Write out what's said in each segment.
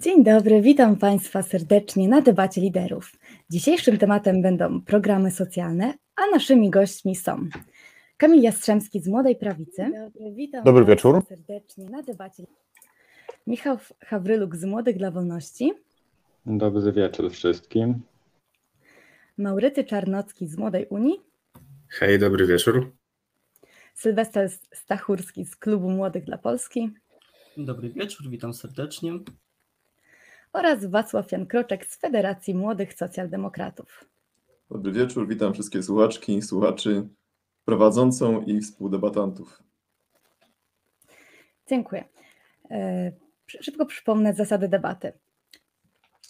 Dzień dobry, witam Państwa serdecznie na debacie liderów. Dzisiejszym tematem będą programy socjalne, a naszymi gośćmi są Kamil Jastrzębski z Młodej Prawicy. Dzień dobry, witam Dobry wieczór. serdecznie na debacie. Michał Hawryluk z Młodych dla Wolności. Dobry wieczór wszystkim. Maurycy Czarnocki z Młodej Unii. Hej, dobry wieczór. Sylwester Stachurski z Klubu Młodych dla Polski. Dobry wieczór, witam serdecznie. Oraz Wacław Jan Kroczek z Federacji Młodych Socjaldemokratów. Dobry wieczór, witam wszystkie słuchaczki, słuchaczy, prowadzącą i współdebatantów. Dziękuję. E, szybko przypomnę zasady debaty.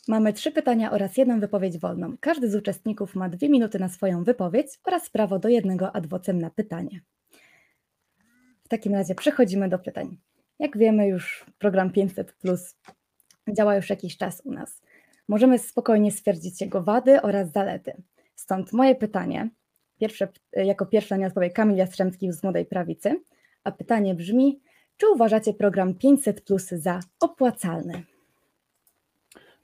Mamy trzy pytania oraz jedną wypowiedź wolną. Każdy z uczestników ma dwie minuty na swoją wypowiedź oraz prawo do jednego adwocem na pytanie. W takim razie przechodzimy do pytań. Jak wiemy, już program 500 Plus działa już jakiś czas u nas. Możemy spokojnie stwierdzić jego wady oraz zalety. Stąd moje pytanie, pierwsze, jako pierwsza nie odpowie Kamil Jastrzębski z Młodej Prawicy, a pytanie brzmi, czy uważacie program 500 Plus za opłacalny?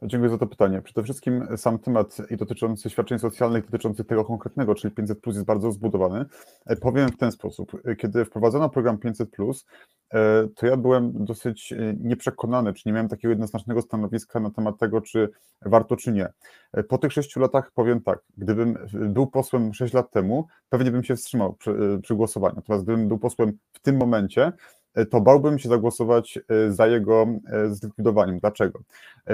Dziękuję za to pytanie. Przede wszystkim sam temat i dotyczący świadczeń socjalnych, dotyczący tego konkretnego, czyli 500 plus jest bardzo zbudowany. E, powiem w ten sposób. Kiedy wprowadzono program 500 plus, e, to ja byłem dosyć e, nieprzekonany, czy nie miałem takiego jednoznacznego stanowiska na temat tego, czy warto, czy nie. Po tych sześciu latach powiem tak, gdybym był posłem sześć lat temu, pewnie bym się wstrzymał przy, przy głosowaniu. Natomiast gdybym był posłem w tym momencie, E, to bałbym się zagłosować e, za jego e, zlikwidowaniem. Dlaczego?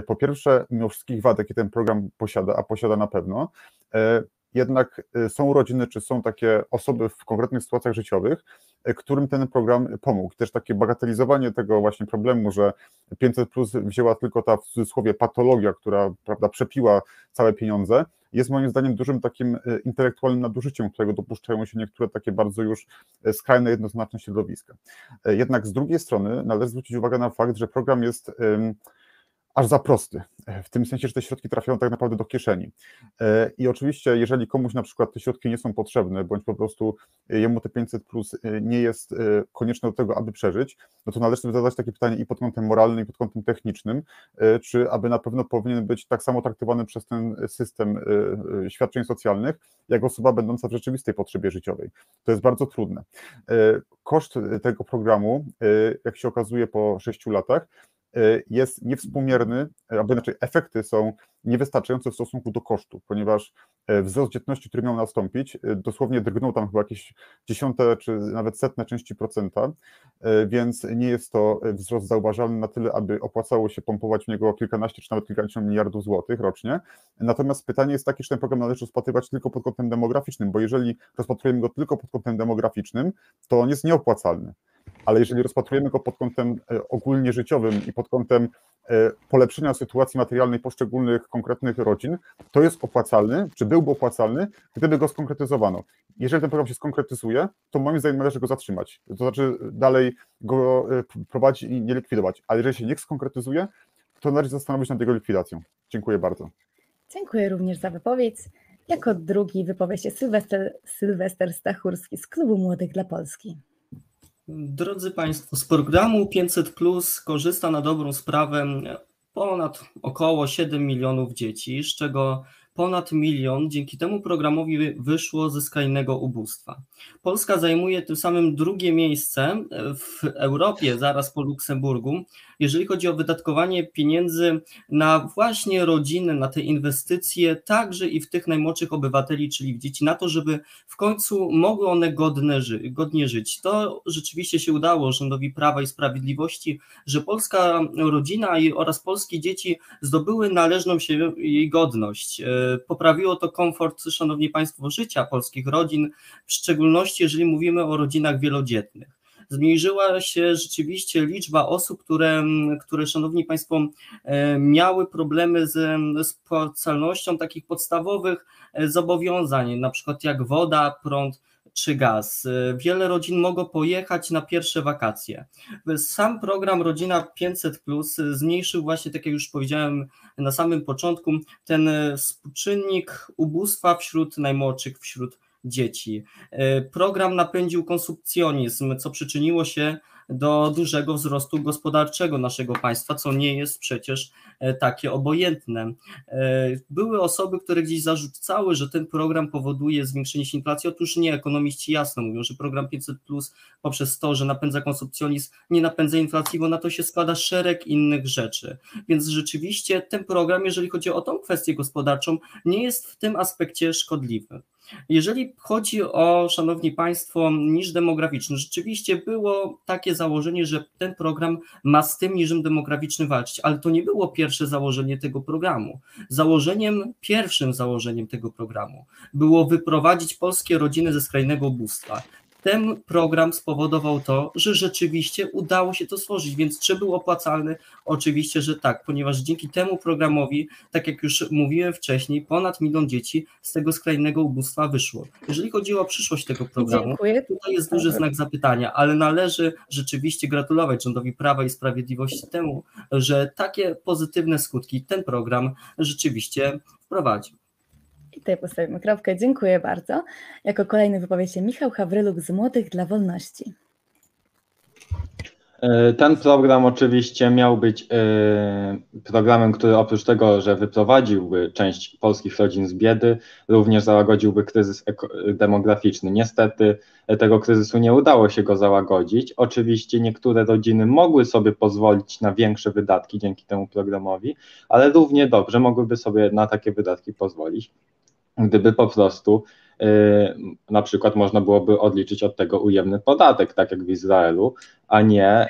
Po pierwsze, mimo wszystkich wad, jakie ten program posiada, a posiada na pewno, jednak są rodziny, czy są takie osoby w konkretnych sytuacjach życiowych, którym ten program pomógł. Też takie bagatelizowanie tego właśnie problemu, że 500 plus wzięła tylko ta w cudzysłowie patologia, która prawda, przepiła całe pieniądze, jest moim zdaniem dużym takim e, intelektualnym nadużyciem, którego dopuszczają się niektóre takie bardzo już e, skrajne, jednoznaczne środowiska. E, jednak z drugiej strony należy zwrócić uwagę na fakt, że program jest aż za prosty, w tym sensie, że te środki trafiają tak naprawdę do kieszeni. E, I oczywiście, jeżeli komuś na przykład te środki nie są potrzebne, bądź po prostu jemu te 500 plus e, nie jest e, konieczne do tego, aby przeżyć, no to należy sobie zadać takie pytanie i pod kątem moralnym, i pod kątem technicznym, czy aby na pewno powinien być tak samo traktowany przez ten system świadczeń socjalnych, jak osoba będąca w rzeczywistej potrzebie życiowej. To jest bardzo trudne. Koszt tego programu, jak się okazuje po 6 latach, jest niewspółmierny, y, albo inaczej efekty są niewystarczające w stosunku do kosztu, ponieważ y, wzrost dzietności, który miał nastąpić, dosłownie drgnął tam chyba jakieś dziesiąte czy nawet setne części procenta, więc nie jest to wzrost zauważalny na tyle, aby opłacało się pompować w niego kilkanaście czy nawet kilkadziesiąt miliardów złotych rocznie. Natomiast pytanie jest takie, czy ten program należy rozpatrywać tylko pod kątem demograficznym, bo jeżeli rozpatrujemy go tylko pod kątem demograficznym, to on jest nieopłacalny ale jeżeli rozpatrujemy go pod kątem e, ogólnie życiowym i pod kątem e, polepszenia sytuacji materialnej poszczególnych konkretnych rodzin, to jest opłacalny, czy byłby opłacalny, gdyby go skonkretyzowano. Jeżeli ten program się skonkretyzuje, to moim zdaniem należy go zatrzymać, to znaczy dalej go e, prowadzić i nie likwidować, ale jeżeli się nie skonkretyzuje, to należy zastanowić nad jego likwidacją. Dziękuję bardzo. Dziękuję również za wypowiedź. Jako drugi wypowie się Sylwester, Sylwester Stachurski z Klubu Młodych dla Polski. Drodzy Państwo, z programu 500 Plus korzysta na dobrą sprawę ponad około 7 milionów dzieci, z czego ponad milion dzięki temu programowi wyszło ze skrajnego ubóstwa. Polska zajmuje tym samym drugie miejsce w Europie, zaraz po Luksemburgu, jeżeli chodzi o wydatkowanie pieniędzy na właśnie rodziny, na te inwestycje, także i w tych najmłodszych obywateli, czyli w dzieci, na to, żeby w końcu mogły one godne ży godnie żyć. To rzeczywiście się udało rządowi Prawa i Sprawiedliwości, że polska rodzina oraz polskie dzieci zdobyły należną się jej godność. Poprawiło to komfort, szanowni państwo, życia polskich rodzin, w szczególności jeżeli mówimy o rodzinach wielodzietnych. Zmniejszyła się rzeczywiście liczba osób, które, które szanowni Państwo, e, miały problemy z spłacalnością takich podstawowych e, zobowiązań, na przykład jak woda, prąd czy gaz. Wiele rodzin mogło pojechać na pierwsze wakacje. Sam program Rodzina 500 Plus zmniejszył właśnie, tak jak już powiedziałem na samym początku, ten współczynnik ubóstwa wśród najmłodszych, wśród dzieci. Program napędził konsumpcjonizm, co przyczyniło się do dużego wzrostu gospodarczego naszego państwa, co nie jest przecież e, takie obojętne. E, były osoby, które gdzieś zarzucały, że ten program powoduje zwiększenie się inflacji. Otóż nie, ekonomiści jasno mówią, że program 500 plus poprzez to, że napędza konsumpcjonizm, nie napędza inflacji, bo na to się składa szereg innych rzeczy. Więc rzeczywiście ten program, jeżeli chodzi o tą kwestię gospodarczą, nie jest w tym aspekcie szkodliwy. Jeżeli chodzi o, szanowni państwo, niż demograficzny, rzeczywiście było takie założenie, że ten program ma z tym niżem demograficznym walczyć, ale to nie było pierwsze założenie tego programu. Założeniem, pierwszym założeniem tego programu było wyprowadzić polskie rodziny ze skrajnego ubóstwa. Ten program spowodował to, że rzeczywiście udało się to stworzyć, więc czy był opłacalny? Oczywiście, że tak, ponieważ dzięki temu programowi, tak jak już mówiłem wcześniej, ponad milion dzieci z tego skrajnego ubóstwa wyszło. Jeżeli chodzi o przyszłość tego programu, Dziękuję. tutaj jest duży znak zapytania, ale należy rzeczywiście gratulować rządowi Prawa i Sprawiedliwości temu, że takie pozytywne skutki ten program rzeczywiście wprowadził. I tutaj postawimy kropkę. Dziękuję bardzo. Jako kolejny wypowie się Michał Hawryluk z Młodych dla Wolności. E, Ten program oczywiście miał być e, programem, który oprócz tego, że wyprowadziłby część polskich rodzin z biedy, również załagodziłby kryzys demograficzny. Niestety e, tego kryzysu nie udało się go załagodzić. Oczywiście niektóre rodziny mogły sobie pozwolić na większe wydatki dzięki temu programowi, ale równie dobrze mogłyby sobie na takie wydatki pozwolić, gdyby po prostu e, na przykład można byłoby odliczyć od tego ujemny podatek, tak jak w Izraelu, a nie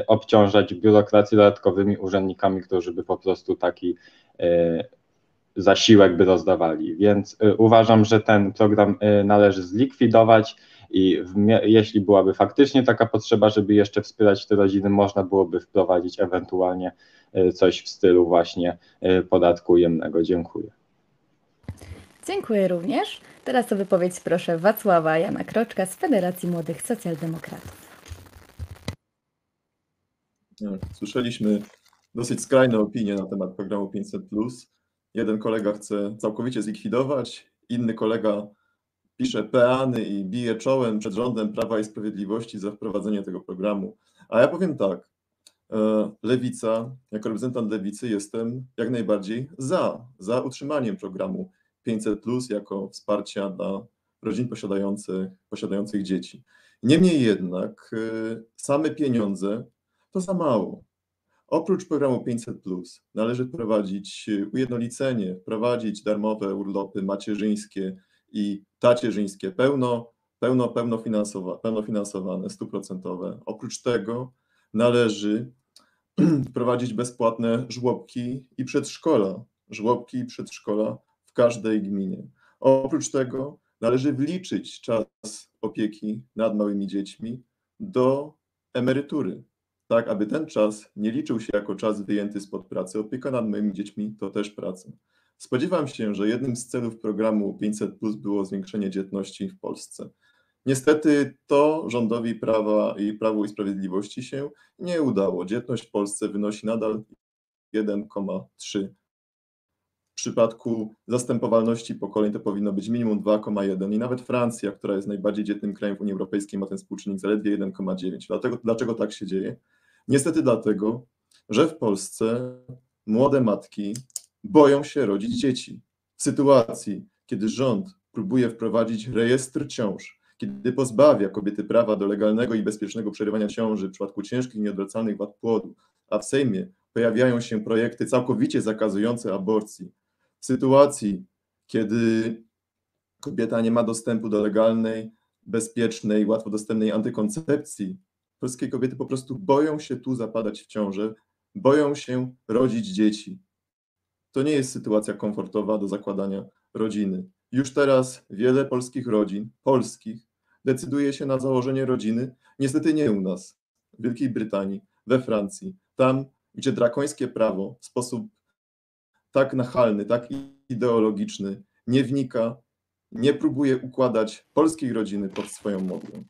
y, obciążać biurokrację dodatkowymi urzędnikami, którzy by po prostu taki y, zasiłek by rozdawali. Więc y, uważam, że ten program y, należy zlikwidować i jeśli byłaby faktycznie taka potrzeba, żeby jeszcze wspierać te rodziny, można byłoby wprowadzić ewentualnie y, coś w stylu właśnie y, podatku ujemnego. Dziękuję. Dziękuję również. Teraz o wypowiedź proszę Wacława Jana Kroczka z Federacji Młodych Socjaldemokratów. Słyszeliśmy dosyć skrajne opinie na temat programu 500. Jeden kolega chce całkowicie zlikwidować, inny kolega pisze peany i bije czołem przed rządem Prawa i Sprawiedliwości za wprowadzenie tego programu. A ja powiem tak, e, Lewica, jako reprezentant Lewicy jestem jak najbardziej za, za utrzymaniem programu 500 jako wsparcia dla rodzin posiadających, posiadających dzieci. Niemniej jednak e, same pieniądze to za mało. Oprócz programu 500 należy wprowadzić ujednolicenie, wprowadzić darmowe urlopy macierzyńskie i tacierzyńskie pełno, pełno, pełno, finansowa, pełno finansowane, stuprocentowe. Oprócz tego należy wprowadzić bezpłatne żłobki i przedszkola, żłobki i przedszkola w każdej gminie. Oprócz tego należy wliczyć czas opieki nad małymi dziećmi do emerytury tak aby ten czas nie liczył się jako czas wyjęty spod pracy. Opieka nad moimi dziećmi to też praca. Spodziewam się, że jednym z celów programu 500 Plus było zwiększenie dzietności w Polsce. Niestety to rządowi Prawa i Prawu i Sprawiedliwości się nie udało. Dzietność w Polsce wynosi nadal 1,3. W przypadku zastępowalności pokoleń to powinno być minimum 2,1 i nawet Francja, która jest najbardziej dzietnym krajem w Unii Europejskiej, ma ten współczynnik zaledwie 1,9. Dlatego, dlaczego tak się dzieje? Niestety dlatego, że w Polsce młode matki boją się rodzić dzieci. W sytuacji, kiedy rząd próbuje wprowadzić rejestr ciąż, kiedy pozbawia kobiety prawa do legalnego i bezpiecznego przerywania ciąży w przypadku ciężkich i nieodwracalnych wad płodu, a w Sejmie pojawiają się projekty całkowicie zakazujące aborcji, sytuacji, kiedy kobieta nie ma dostępu do legalnej, bezpiecznej, łatwo dostępnej antykoncepcji, polskie kobiety po prostu boją się tu zapadać w ciążę, boją się rodzić dzieci. To nie jest sytuacja komfortowa do zakładania rodziny. Już teraz wiele polskich rodzin, polskich, decyduje się na założenie rodziny, niestety nie u nas, w Wielkiej Brytanii, we Francji, tam, gdzie drakońskie prawo w sposób tak nachalny, tak ideologiczny nie wnika, nie próbuje układać polskiej rodziny pod swoją modłę.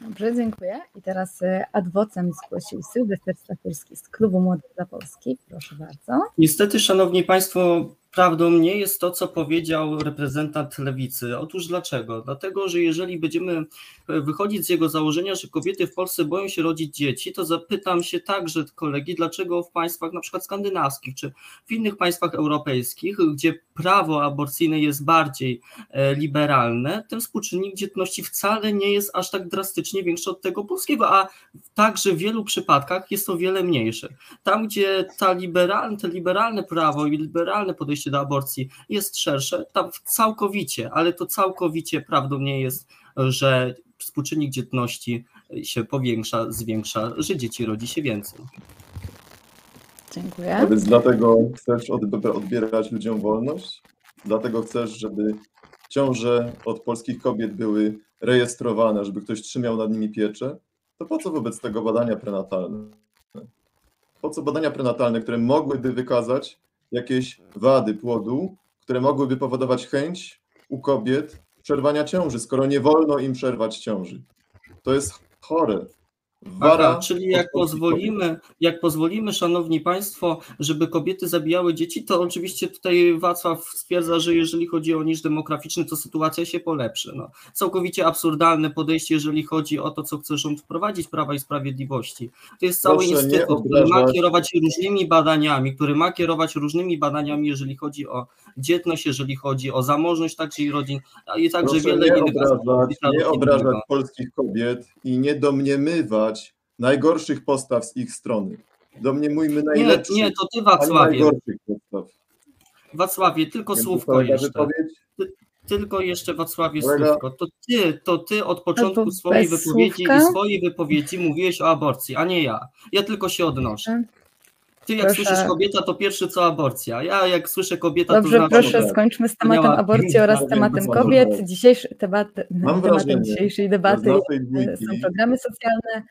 Dobrze, dziękuję. I teraz y, adwocem zgłosił Sylwester Stachurski z Klubu Młodych dla Polski. Proszę bardzo. Niestety, szanowni państwo, prawdą nie jest to, co powiedział reprezentant lewicy. Otóż dlaczego? Dlatego, że jeżeli będziemy e, wychodzić z jego założenia, że kobiety w Polsce boją się rodzić dzieci, to zapytam się także kolegi, dlaczego w państwach na przykład skandynawskich czy w innych państwach europejskich, gdzie prawo aborcyjne jest bardziej e, liberalne, ten współczynnik dzietności wcale nie jest aż tak drastycznie większy od tego polskiego, a także w wielu przypadkach jest o wiele mniejsze. Tam, gdzie ta liberalne, te liberalne prawo i liberalne podejście do aborcji jest szersze, tam całkowicie, ale to całkowicie prawdą nie jest, że współczynnik dzietności się powiększa, zwiększa, że dzieci rodzi się więcej. Dziękuję. A więc dlatego chcesz od- odbierać ludziom wolność? Dlatego chcesz, żeby ciąże od polskich kobiet były rejestrowane, żeby ktoś trzymał nad nimi pieczę? To po co wobec tego badania prenatalne? Po co badania prenatalne, które mogłyby wykazać jakieś wady płodu, które mogłyby powodować chęć u kobiet przerwania ciąży, skoro nie wolno im przerwać ciąży? To jest chore. Wara Aha, czyli jak pozwolimy, jak pozwolimy, szanowni państwo, żeby kobiety zabijały dzieci, to oczywiście tutaj Wacław stwierdza, że jeżeli chodzi o niż demograficzny, to sytuacja się polepszy. No, całkowicie absurdalne podejście, jeżeli chodzi o to, co chce rząd wprowadzić Prawa i Sprawiedliwości. To jest cały Proszę instytut, który ma kierować różnymi badaniami, który ma kierować różnymi badaniami, jeżeli chodzi o dzietność, jeżeli chodzi o zamożność także i rodzin, a i także Proszę wiele nie innych obrażać, nie obrażać polskich kobiet i nie domniemywać najgorszych postaw z ich strony. Domniemujmy Nie, najlepszych, nie, to ty nie Wacławie. najgorszych postaw. Wacławie, tylko Więc słówko jeszcze. wypowiedź? Tylko jeszcze Wacławie Kolega- słówko. To ty, to ty od początku swojej wypowiedzi słówka? i swojej wypowiedzi mówiłeś o aborcji, a nie ja. Ja tylko się odnoszę. Ty jak Proszę. słyszysz kobieta, to pierwszy co aborcja. Ja jak słyszę kobieta, Dobrze, to znaczy, proszę skończmy z tematem Miała- aborcji oraz Miała- tematem kobiet. Dzisiejszy temat, Mam tematem wrażenie, dzisiejszej debaty e, są programy socjalne.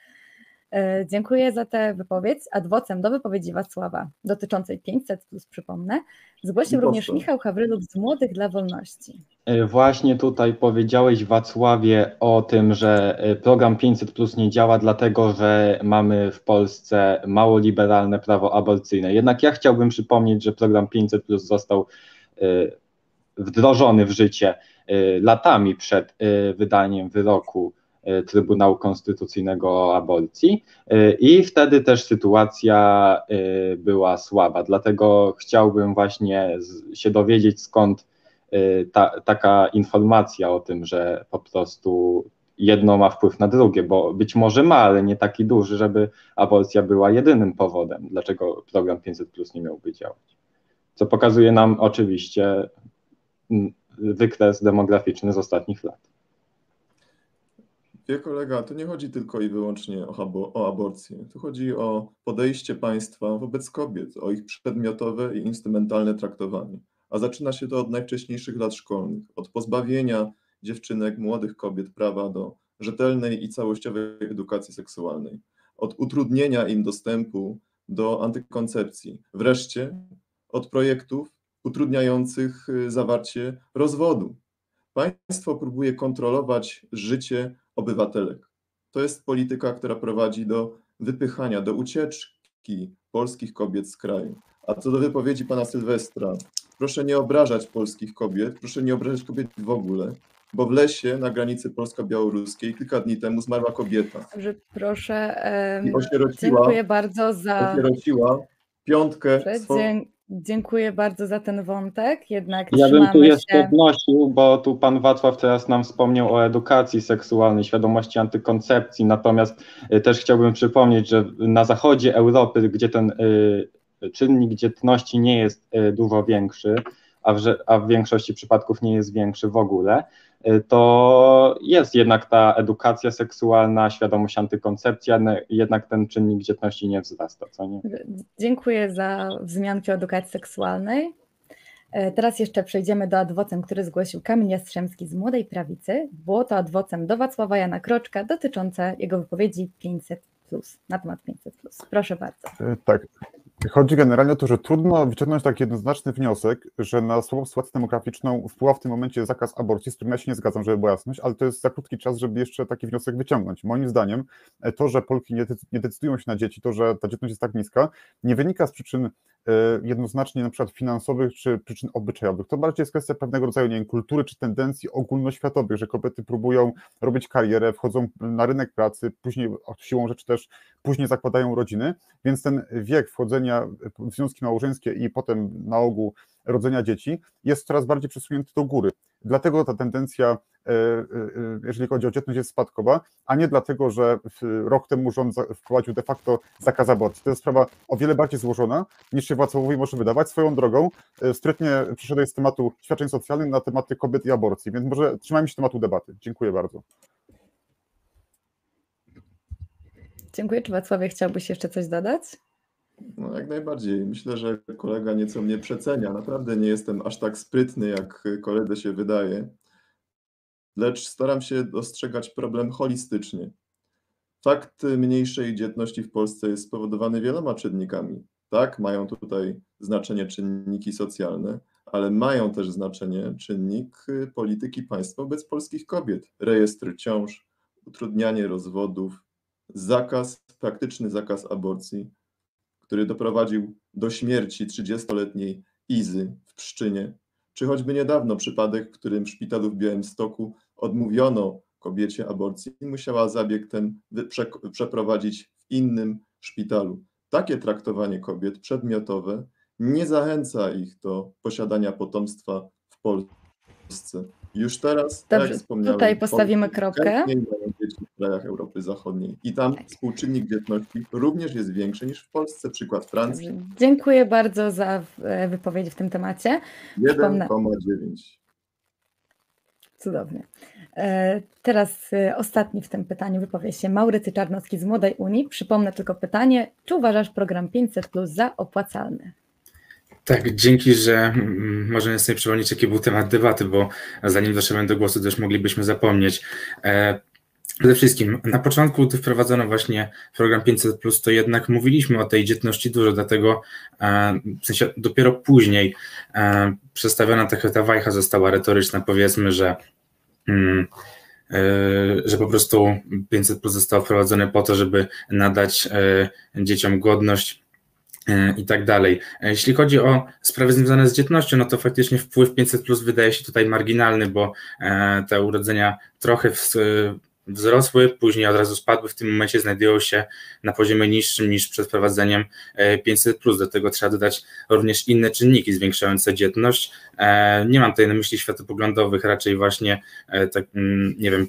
E, Dziękuję za tę wypowiedź. Adwocem do wypowiedzi Wacława dotyczącej 500, plus przypomnę, zgłosił Proszę. również Michał Hawryluk z Młodych dla Wolności. E, Właśnie tutaj powiedziałeś, Wacławie, o tym, że e, program 500 Plus nie działa, dlatego że mamy w Polsce mało liberalne prawo aborcyjne. Jednak ja chciałbym przypomnieć, że program 500 Plus został wdrożony w życie latami przed wydaniem wyroku Trybunału Konstytucyjnego o aborcji e, i wtedy też sytuacja e, była słaba. Dlatego chciałbym właśnie się dowiedzieć, skąd ta, taka informacja o tym, że po prostu jedno ma wpływ na drugie, bo być może ma, ale nie taki duży, żeby aborcja była jedynym powodem, dlaczego program 500 Plus nie miałby działać. Co pokazuje nam oczywiście mm, wykres demograficzny z ostatnich lat. Wie kolega, tu nie chodzi tylko i wyłącznie o, abo- o aborcję. Tu chodzi o podejście państwa wobec kobiet, o ich przedmiotowe i instrumentalne traktowanie. A zaczyna się to od najwcześniejszych lat szkolnych, od pozbawienia dziewczynek, młodych kobiet prawa do rzetelnej i całościowej edukacji seksualnej, od utrudnienia im dostępu do antykoncepcji, wreszcie od projektów utrudniających y, zawarcie rozwodu. Państwo próbuje kontrolować życie obywatelek. To jest polityka, która prowadzi do wypychania, do ucieczki polskich kobiet z kraju. A co do wypowiedzi pana Sylwestra, proszę nie obrażać polskich kobiet, proszę nie obrażać kobiet w ogóle, bo w lesie na granicy polsko-białoruskiej kilka dni temu zmarła kobieta proszę. i osierociła, Dziękuję bardzo za. osierociła piątkę dzie- Dziękuję bardzo za ten wątek. Jednak Ja bym tu jeszcze się. wnosił, bo tu pan Wacław teraz nam wspomniał o edukacji seksualnej, świadomości antykoncepcji, natomiast y, też chciałbym przypomnieć, że na zachodzie Europy, gdzie ten y, czynnik dzietności nie jest y, dużo większy, a w, a w większości przypadków nie jest większy w ogóle, to jest jednak ta edukacja seksualna, świadomość antykoncepcji, jednak ten czynnik dzietności nie wzrasta, co nie? Dziękuję za wzmianki o edukacji seksualnej. E, Teraz jeszcze przejdziemy do adwocem, który zgłosił Kamil Jastrzębski z Młodej Prawicy. Było to adwocem do Wacława Jana Kroczka dotyczące jego wypowiedzi 500 na temat 500. Proszę bardzo. E, Tak. Chodzi generalnie o to, że trudno wyciągnąć taki jednoznaczny wniosek, że na słabą sytuację demograficzną wpływa w tym momencie zakaz aborcji, z którym ja się nie zgadzam, żeby była jasność, ale to jest za krótki czas, żeby jeszcze taki wniosek wyciągnąć. Moim zdaniem e, to, że Polki nie decydują się na dzieci, to, że ta dzietność jest tak niska, nie wynika z przyczyn jednoznacznie na przykład finansowych czy przyczyn obyczajowych. To bardziej jest kwestia pewnego rodzaju nie wiem, kultury czy tendencji ogólnoświatowych, że kobiety próbują robić karierę, wchodzą na rynek pracy, później siłą rzeczy też później zakładają rodziny, więc ten wiek wchodzenia w związki małżeńskie i potem na ogół rodzenia dzieci jest coraz bardziej przesunięty do góry. Dlatego ta tendencja, e, e, jeżeli chodzi o dzietność, jest spadkowa, a nie dlatego, że rok temu rząd wprowadził de facto zakaz aborcji. To jest sprawa o wiele bardziej złożona, niż się Władysławowi może wydawać. Swoją drogą e, sprytnie przeszedłeś z tematu świadczeń socjalnych na tematy kobiet i aborcji, więc może trzymajmy się tematu debaty. Dziękuję bardzo. Dziękuję. Czy Wacławie chciałbyś jeszcze coś dodać? No, jak najbardziej. Myślę, że kolega nieco mnie przecenia. Naprawdę nie jestem aż tak sprytny, jak koledze się wydaje, lecz staram się dostrzegać problem holistycznie. Fakt mniejszej dzietności w Polsce jest spowodowany wieloma czynnikami. Tak, mają tutaj znaczenie czynniki socjalne, ale mają też znaczenie czynnik polityki państwa wobec polskich kobiet. Rejestr ciąż, utrudnianie rozwodów, zakaz, praktyczny zakaz aborcji, który doprowadził do śmierci 30-letniej Izy w Pszczynie, czy choćby niedawno przypadek, w którym w szpitalu w Białymstoku odmówiono kobiecie aborcji i musiała zabieg ten przeprowadzić w innym szpitalu. Takie traktowanie kobiet przedmiotowe nie zachęca ich do posiadania potomstwa w Polsce. Już teraz, Dobrze, tak jak wspomniałem, tutaj postawimy kropkę. w krajach Europy Zachodniej i tam tak. współczynnik dzietności również jest większy niż w Polsce, przykład Francji. Dobrze. Dziękuję bardzo za e, wypowiedź w tym temacie. 1,9. Cudownie. E, teraz e, ostatni w tym pytaniu wypowie się Maurycy Czarnowski z Młodej Unii. Przypomnę tylko pytanie, czy uważasz program 500 Plus za opłacalny? Tak, dzięki, że mm, możemy sobie przypomnieć, jaki był temat debaty, bo zanim doszedłem do głosu, też moglibyśmy zapomnieć. E, przede wszystkim, na początku, gdy wprowadzono właśnie program 500, to jednak mówiliśmy o tej dzietności dużo, dlatego e, w sensie dopiero później e, przedstawiona ta, ta wajcha została retoryczna, powiedzmy, że. Mm, że po prostu 500 plus zostało wprowadzone po to, żeby nadać dzieciom godność i tak dalej. E, jeśli chodzi o sprawy związane z dzietnością, no to faktycznie wpływ 500 plus wydaje się tutaj marginalny, bo e, te urodzenia trochę wzrosły, później od razu spadły, w tym momencie znajdują się na poziomie niższym niż przed wprowadzeniem 500 plus. Do tego trzeba dodać również inne czynniki zwiększające dzietność. Nie mam tutaj na myśli światopoglądowych, raczej właśnie tak, mm, nie wiem,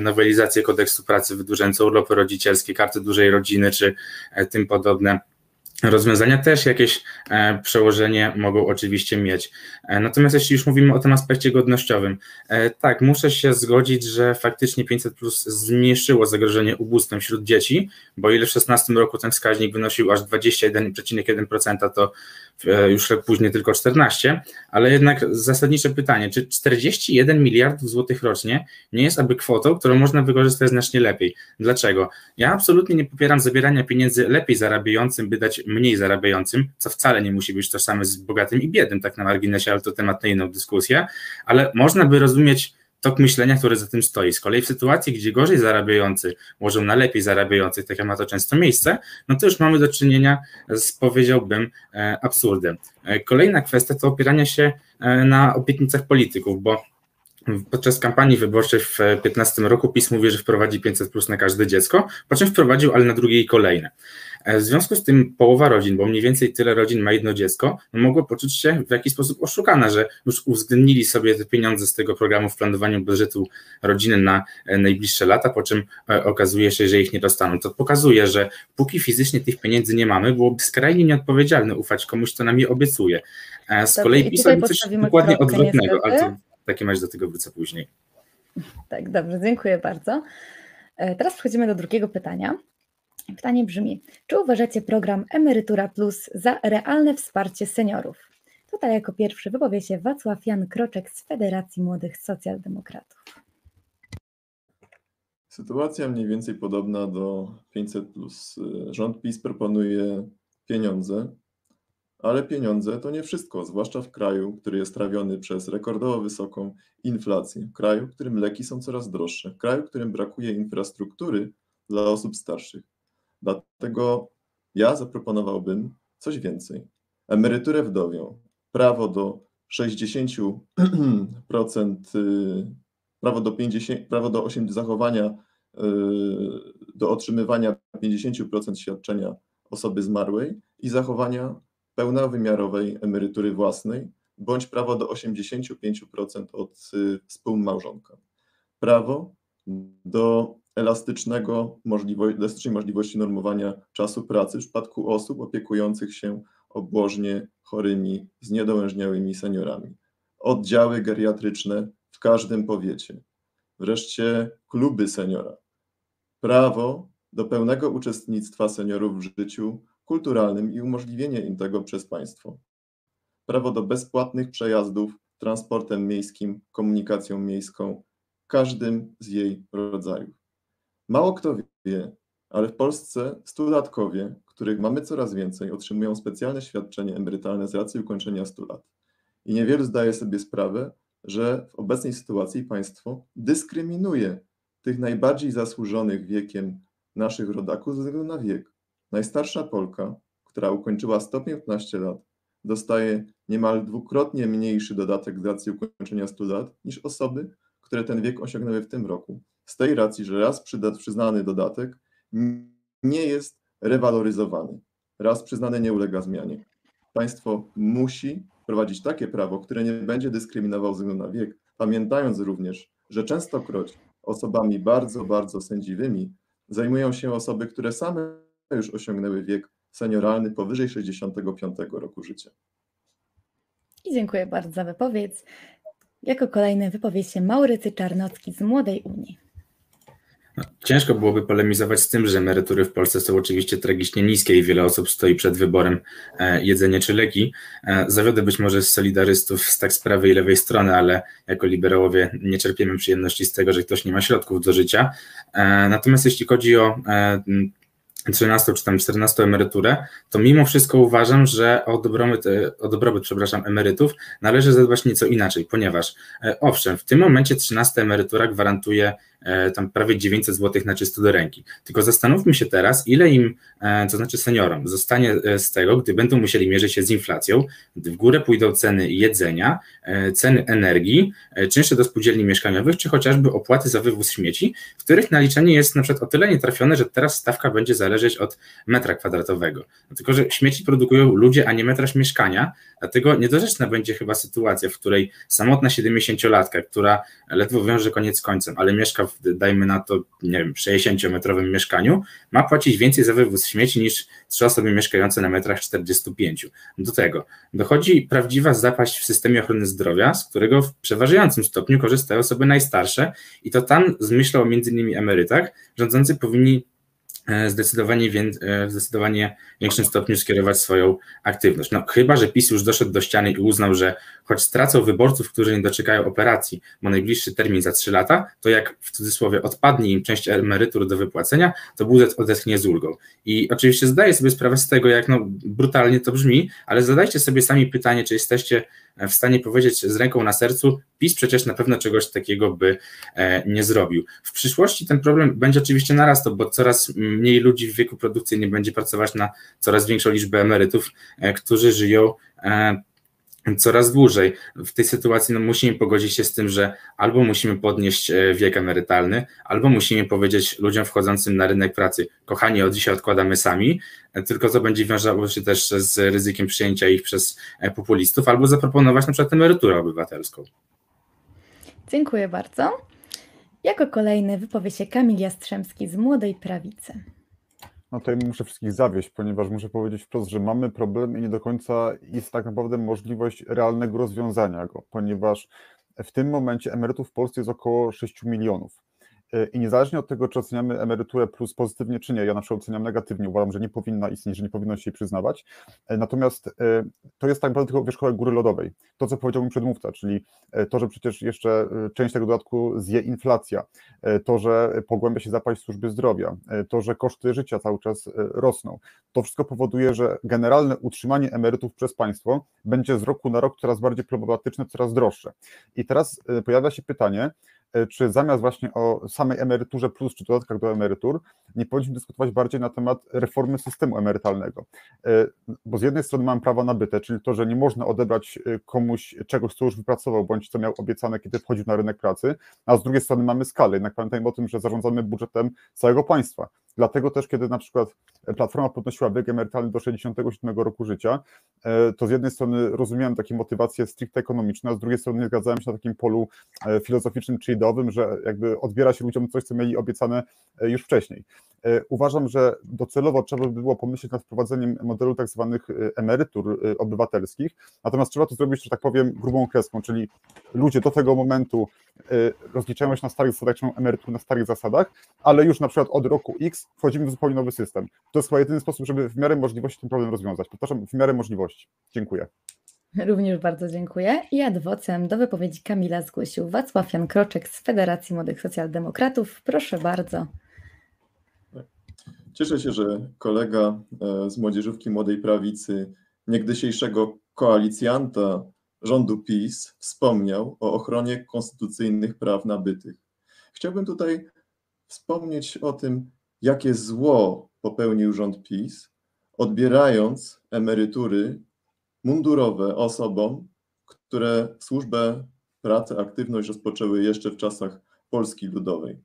nowelizację kodeksu pracy wydłużającą urlopy rodzicielskie, karty dużej rodziny czy tym podobne rozwiązania też jakieś e, przełożenie mogą oczywiście mieć. E, natomiast jeśli już mówimy o tym aspekcie godnościowym, e, tak, muszę się zgodzić, że faktycznie 500 plus zmniejszyło zagrożenie ubóstwem wśród dzieci, bo ile w 2016 roku ten wskaźnik wynosił aż 21,1%, to już rok później tylko 14, ale jednak zasadnicze pytanie, czy 41 miliardów złotych rocznie nie jest aby kwotą, którą można wykorzystać znacznie lepiej? Dlaczego? Ja absolutnie nie popieram zabierania pieniędzy lepiej zarabiającym, by dać mniej zarabiającym, co wcale nie musi być tożsame z bogatym i biednym, tak na marginesie, ale to temat na inną dyskusję, ale można by rozumieć tok myślenia, który za tym stoi. Z kolei w sytuacji, gdzie gorzej zarabiający łożą na lepiej zarabiających, tak jak ma to często miejsce, no to już mamy do czynienia z, powiedziałbym, e, absurdem. E, kolejna kwestia to opieranie się e, na obietnicach polityków, bo Podczas kampanii wyborczej w 2015 roku PiS mówi, że wprowadzi 500 plus na każde dziecko, po czym wprowadził, ale na drugie i kolejne. E, w związku z tym połowa rodzin, bo mniej więcej tyle rodzin ma jedno dziecko, mogło poczuć się w jakiś sposób oszukane, że już uwzględnili sobie te pieniądze z tego programu w planowaniu budżetu rodziny na e, najbliższe lata, po czym e, okazuje się, że ich nie dostaną. To pokazuje, że póki fizycznie tych pieniędzy nie mamy, byłoby skrajnie nieodpowiedzialne ufać komuś, kto nam je obiecuje. Z kolei PiS robi coś dokładnie odwrotnego, ale to w takim razie do tego wrócę później. Tak, dobrze, dziękuję bardzo. Teraz przechodzimy do drugiego pytania. Pytanie brzmi: czy uważacie program Emerytura Plus za realne wsparcie seniorów? Tutaj jako pierwszy wypowie się Wacław Jan Kroczek z Federacji Młodych Socjaldemokratów. Sytuacja mniej więcej podobna do 500. Rząd PiS proponuje pieniądze, ale pieniądze to nie wszystko, zwłaszcza w kraju, który jest trawiony przez rekordowo wysoką inflację, w kraju, w którym leki są coraz droższe, w kraju, w którym brakuje infrastruktury dla osób starszych. Dlatego ja zaproponowałbym coś więcej. emeryturę wdowią, prawo do 60%, y, prawo do 50, prawo do 8, zachowania, y, do otrzymywania 50% świadczenia osoby zmarłej i zachowania pełnowymiarowej emerytury własnej, bądź prawo do 85% od y, współmałżonka. Prawo do elastycznego możliwości, elastycznej możliwości normowania czasu pracy w przypadku osób opiekujących się obłożnie chorymi, zniedołężniałymi seniorami. Oddziały geriatryczne w każdym powiecie. Wreszcie kluby seniora. Prawo do pełnego uczestnictwa seniorów w życiu kulturalnym i umożliwienie im tego przez państwo. Prawo do bezpłatnych przejazdów transportem miejskim, komunikacją miejską, każdym z jej rodzajów. Mało kto wie, ale w Polsce stulatkowie, których mamy coraz więcej, otrzymują specjalne świadczenie emerytalne z racji ukończenia 100 lat. I niewielu zdaje sobie sprawę, że w obecnej sytuacji państwo dyskryminuje tych najbardziej zasłużonych wiekiem naszych rodaków ze względu na wiek. Najstarsza Polka, która ukończyła 115 lat, dostaje niemal dwukrotnie mniejszy dodatek z racji ukończenia 100 lat niż osoby, które ten wiek osiągnęły w tym roku. Z tej racji, że raz przyznany dodatek nie jest rewaloryzowany, raz przyznany nie ulega zmianie. Państwo musi wprowadzić takie prawo, które nie będzie dyskryminowało ze względu na wiek, pamiętając również, że częstokroć osobami bardzo, bardzo sędziwymi zajmują się osoby, które same już osiągnęły wiek senioralny powyżej 65 roku życia. I dziękuję bardzo za wypowiedź. Jako kolejny wypowie się Maurycy Czarnocki z Młodej Unii. No, ciężko byłoby polemizować z tym, że emerytury w Polsce są oczywiście tragicznie niskie i wiele osób stoi przed wyborem e, jedzenie czy leki. E, zawiodę być może z solidarystów z tak z prawej i lewej strony, ale jako liberałowie nie czerpiemy przyjemności z tego, że ktoś nie ma środków do życia. E, natomiast jeśli chodzi o 13 czy tam 14 emeryturę, to mimo wszystko uważam, że o dobrobyt, o dobrobyt przepraszam, emerytów należy zadbać nieco inaczej, ponieważ owszem, w tym momencie 13 emerytura gwarantuje tam prawie 900 zł na czysto do ręki. Tylko zastanówmy się teraz, ile im, e, to znaczy seniorom, zostanie e, z tego, gdy będą musieli mierzyć się z inflacją, gdy w górę pójdą ceny jedzenia, ceny energii, czynsze do spółdzielni mieszkaniowych, czy chociażby opłaty za wywóz śmieci, w których naliczenie jest na przykład o tyle nietrafione, że teraz stawka będzie zależeć od metra kwadratowego. Tylko, że śmieci produkują ludzie, a nie metraż mieszkania, dlatego niedorzeczna będzie chyba sytuacja, w której samotna 70-latka, która ledwo wiąże koniec końcem, ale mieszka w dajmy na to, nie wiem, 60-metrowym mieszkaniu, ma płacić więcej za wywóz śmieci niż trzy osoby mieszkające na metrach 45. Do tego dochodzi prawdziwa zapaść w systemie ochrony zdrowia, z którego w przeważającym stopniu korzystają osoby najstarsze i to tam z myślą między innymi emerytach rządzący powinni zdecydowanie, e, w zdecydowanie większym stopniu skierować swoją aktywność. No, chyba, że PiS już doszedł do ściany i uznał, że choć stracą wyborców, którzy nie doczekają operacji, bo najbliższy termin za 3 lata, to jak w cudzysłowie odpadnie im część emerytur do wypłacenia, to budżet odetchnie z ulgą. I oczywiście zdaję sobie sprawę z tego, jak no, brutalnie to brzmi, ale zadajcie sobie sami pytanie, czy jesteście w stanie powiedzieć z ręką na sercu, PiS przecież na pewno czegoś takiego by e, nie zrobił. W przyszłości ten problem będzie oczywiście narastał, bo coraz mniej ludzi w wieku produkcyjnym będzie pracować na coraz większą liczbę emerytów, e, którzy żyją e, coraz dłużej. W tej sytuacji no, musimy pogodzić się z tym, że albo musimy podnieść e, wiek emerytalny, albo musimy powiedzieć ludziom wchodzącym na rynek pracy, kochani, od dzisiaj odkładamy sami, e, tylko to będzie wiązało się też z ryzykiem przyjęcia ich przez e, populistów, albo zaproponować na przykład emeryturę obywatelską. Dziękuję bardzo. Jako kolejny wypowie się Kamil Jastrzębski z Młodej Prawicy. No tutaj muszę wszystkich zawieść, ponieważ muszę powiedzieć wprost, że mamy problem i nie do końca jest tak naprawdę możliwość realnego rozwiązania go, ponieważ w tym momencie emerytów w Polsce jest około 6 milionów. I niezależnie od tego, czy oceniamy emeryturę plus pozytywnie, czy nie, ja na przykład oceniam negatywnie, uważam, że nie powinna istnieć, że nie powinno się jej przyznawać. E, natomiast e, to jest tak naprawdę tylko wierzchołek góry lodowej. To, co powiedział mi przedmówca, czyli e, to, że przecież jeszcze część tego dodatku zje inflacja, to, że pogłębia się zapaść służby zdrowia, to, że koszty życia cały czas rosną. To wszystko powoduje, że generalne utrzymanie emerytów przez państwo będzie z roku na rok coraz bardziej problematyczne, coraz droższe. I teraz pojawia się pytanie, e, czy zamiast właśnie o samej emeryturze plus, czy dodatkach do emerytur, nie powinniśmy dyskutować bardziej na temat reformy systemu emerytalnego. E, bo z jednej strony mamy prawa nabyte, czyli to, że nie można odebrać e, komuś czegoś, co już wypracował, bądź co miał obiecane, kiedy wchodził na rynek pracy, a z drugiej strony mamy skalę. Jednak pamiętajmy o tym, że zarządzamy budżetem całego państwa. Dlatego też, kiedy na przykład Platforma podnosiła wiek emerytalny do 67 roku życia, e, to z jednej strony rozumiałem takie motywacje stricte ekonomiczne, a z drugiej strony nie zgadzałem się na takim polu e, filozoficznym czy ideowym, że jakby odbiera się ludziom coś, co mieli obiecane e, już wcześniej. Uważam, że docelowo trzeba by było pomyśleć nad wprowadzeniem modelu tak zwanych emerytur obywatelskich, natomiast trzeba to zrobić, że tak powiem, grubą kreską, czyli ludzie do tego momentu rozliczają się na starych zasadach, czy emerytur na starych zasadach, ale już na przykład od roku X wchodzimy w zupełnie nowy system. To jest chyba jedyny sposób, żeby w miarę możliwości ten problem rozwiązać. Powtarzam, w miarę możliwości. Dziękuję. Również bardzo dziękuję. I adwocem do wypowiedzi Kamila zgłosił Wacław Jan Kroczek z Federacji Młodych Socjaldemokratów. Proszę bardzo. Cieszę się, że kolega e, z Młodzieżówki Młodej Prawicy, niegdysiejszego koalicjanta rządu PiS, wspomniał o ochronie konstytucyjnych praw nabytych. Chciałbym tutaj wspomnieć o tym, jakie zło popełnił rząd PiS, odbierając emerytury mundurowe osobom, które służbę, pracę, aktywność rozpoczęły jeszcze w czasach Polski Ludowej.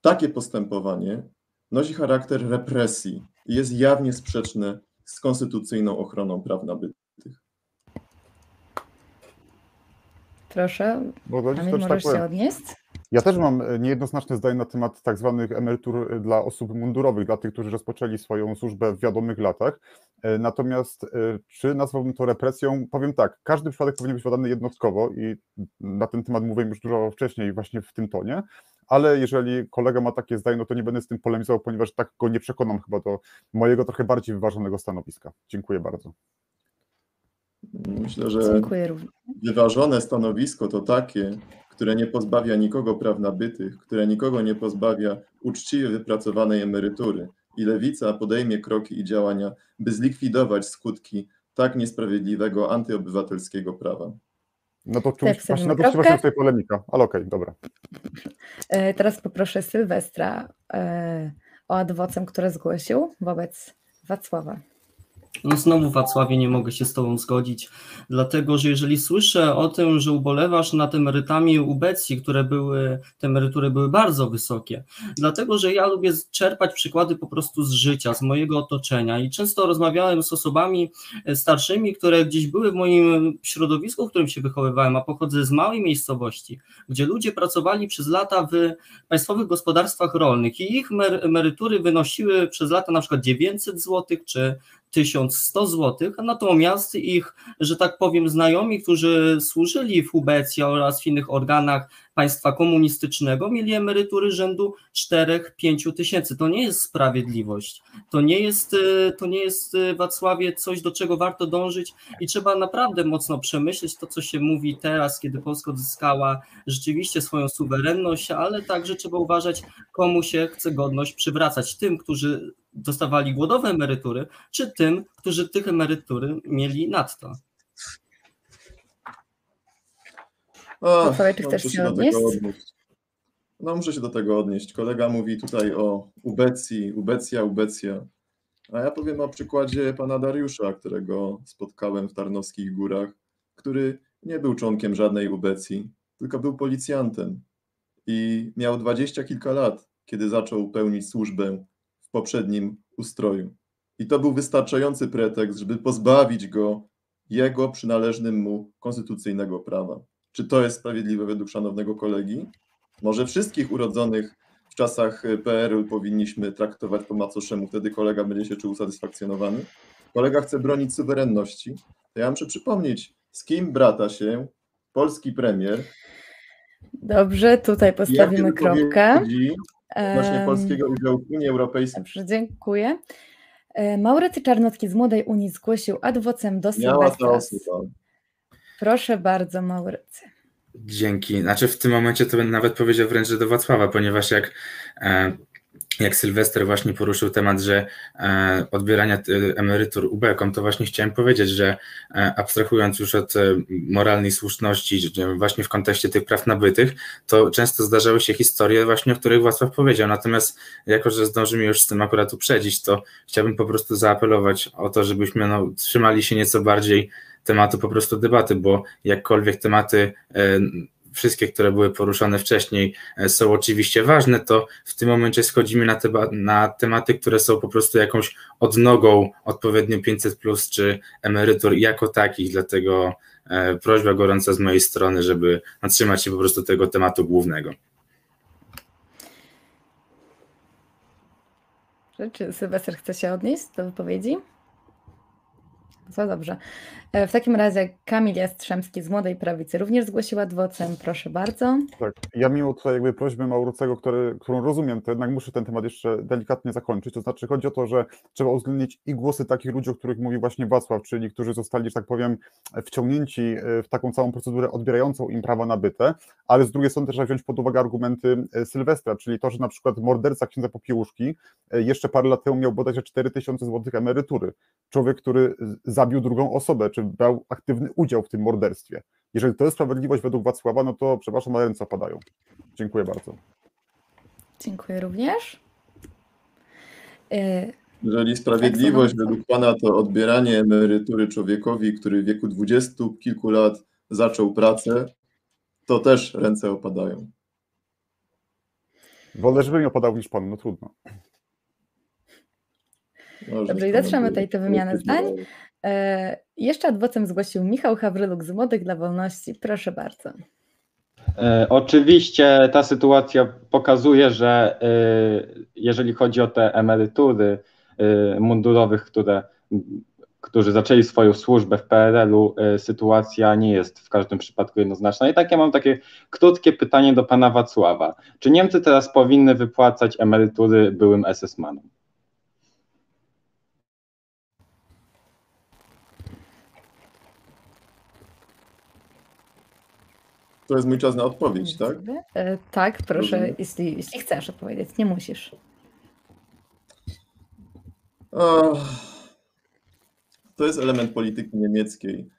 Takie postępowanie nosi charakter represji i jest jawnie sprzeczne z konstytucyjną ochroną praw nabytych. Proszę, Kamil, możesz tak się odnieść? Ja też mam e, niejednoznaczne zdanie na temat tak zwanych emerytur e, dla osób mundurowych, dla tych, którzy rozpoczęli swoją służbę w wiadomych latach. E, natomiast czy nazwałbym to represją? Powiem tak, każdy przypadek powinien być badany jednostkowo i na ten temat mówiłem już dużo wcześniej właśnie w tym tonie, ale jeżeli kolega ma takie zdanie, no to nie będę z tym polemizował, ponieważ tak go nie przekonam chyba do mojego trochę bardziej wyważonego stanowiska. Dziękuję bardzo. Myślę, że wyważone stanowisko to takie, które nie pozbawia nikogo praw nabytych, które nikogo nie pozbawia uczciwie wypracowanej emerytury. I lewica podejmie kroki i działania, by zlikwidować skutki tak niesprawiedliwego antyobywatelskiego prawa. No to czymś, właśnie na to się tutaj polemika, ale okej, okay, dobra. E, teraz poproszę Sylwestra e, o adwocem, który zgłosił wobec Wacława. No znowu Wacławie nie mogę się z Tobą zgodzić, dlatego że jeżeli słyszę o tym, że ubolewasz nad emerytami ubecji, które były, te emerytury były bardzo wysokie, dlatego że ja lubię czerpać przykłady po prostu z życia, z mojego otoczenia i często rozmawiałem z osobami e, starszymi, które gdzieś były w moim środowisku, w którym się wychowywałem, a pochodzę z małej miejscowości, gdzie ludzie pracowali przez lata w państwowych gospodarstwach rolnych i ich emerytury wynosiły przez lata na przykład 900 zł czy 1100 zł, natomiast ich, że tak powiem, znajomi, którzy służyli w UBEC oraz w innych organach państwa komunistycznego mieli emerytury rzędu 4-5 tysięcy. To nie jest sprawiedliwość. To nie jest, y, to nie jest y, Wacławie coś, do czego warto dążyć i trzeba naprawdę mocno przemyśleć to, co się mówi teraz, kiedy Polska odzyskała rzeczywiście swoją suwerenność, ale także trzeba uważać, komu się chce godność przywracać. Tym, którzy dostawali głodowe emerytury, czy tym, którzy tych emerytury mieli nadto. O, czy chcesz się odnieść? No muszę się do tego odnieść. Kolega mówi tutaj o ubecji, ubecja, ubecja. A ja powiem o przykładzie pana Dariusza, którego spotkałem w Tarnowskich Górach, który nie był członkiem żadnej ubecji, tylko był policjantem i miał dwadzieścia kilka lat, kiedy zaczął pełnić służbę w poprzednim ustroju. I to był wystarczający pretekst, żeby pozbawić go jego przynależnym mu konstytucyjnego prawa. Czy to jest sprawiedliwe według szanownego kolegi? Może wszystkich urodzonych w czasach PRL powinniśmy traktować po macoszemu, wtedy kolega będzie się czuł usatysfakcjonowany. Kolega chce bronić suwerenności. To ja muszę przypomnieć, z kim brata się polski premier. Dobrze, tutaj postawimy kropkę. Właśnie polskiego udziału w Unii Europejskiej. Dobrze, dziękuję. E, Maurycy Czarnocki z Młodej Unii zgłosił adwocem do Sylwestra. Proszę bardzo, Maurycy. Dzięki. Znaczy w tym momencie to bym nawet powiedział wręcz, że do Wacława, ponieważ jak e, jak Sylwester właśnie poruszył temat, że e, odbierania e, emerytur ubekom, to właśnie chciałem powiedzieć, że abstrahując już od moralnej słuszności, właśnie w kontekście tych praw nabytych, to często zdarzały się historie właśnie, o których Wacław powiedział. Natomiast jako, że zdążymy już z tym akurat uprzedzić, to chciałbym po prostu zaapelować o to, żebyśmy no, trzymali się nieco bardziej tematu po prostu debaty, bo jakkolwiek tematy e, wszystkie, które były poruszane wcześniej, e, są oczywiście ważne, to w tym momencie schodzimy na, na tematy, które są po prostu jakąś odnogą odpowiednio 500 plus czy emerytur jako takich, dlatego e, prośba gorąca z mojej strony, żeby trzymać się po prostu tego tematu głównego. Czy Sylwester chce się odnieść do wypowiedzi? Co dobrze. E, w takim razie Kamil Jastrzębski z Młodej Prawicy również zgłosiła adwocem. Proszę bardzo. Tak, ja mimo tutaj jakby prośby Maurucego, który, którą rozumiem, to jednak muszę ten temat jeszcze delikatnie zakończyć. To znaczy chodzi o to, że trzeba uwzględnić i głosy takich ludzi, o których mówi właśnie Wacław, czyli którzy zostali, że tak powiem, wciągnięci e, w taką całą procedurę odbierającą im prawa nabyte, ale z drugiej strony też trzeba wziąć pod uwagę argumenty e, Sylwestra, czyli to, że na przykład morderca księdza Popiełuszki jeszcze parę lat temu miał bodajże 4000 zł emerytury. Człowiek, który zabił drugą osobę, czy brał aktywny udział w tym morderstwie. Jeżeli to jest sprawiedliwość według Wacława, no to przepraszam, ale ręce opadają. Dziękuję bardzo. Dziękuję również. Y, Jeżeli sprawiedliwość według Pana to odbieranie emerytury człowiekowi, który w wieku dwudziestu kilku lat zaczął pracę, to też ręce opadają. Wolę, żeby mi opadał niż Pan, no trudno. Dobrze, i zatrzymamy tutaj tę wymianę zdań. E, jeszcze adwocem zgłosił Michał Hawryluk z Młodych dla Wolności. Proszę bardzo. E, oczywiście ta sytuacja pokazuje, że e, jeżeli chodzi o te emerytury mundurowych, które, którzy zaczęli swoją służbę w PRL-u, sytuacja nie jest w każdym przypadku jednoznaczna. I tak ja mam takie krótkie pytanie do pana Wacława. Czy Niemcy teraz powinny wypłacać emerytury byłym SS-manom? To jest mój czas na odpowiedź, tak? E, tak, proszę, jeśli, jeśli chcesz odpowiedzieć, nie musisz. to jest element polityki niemieckiej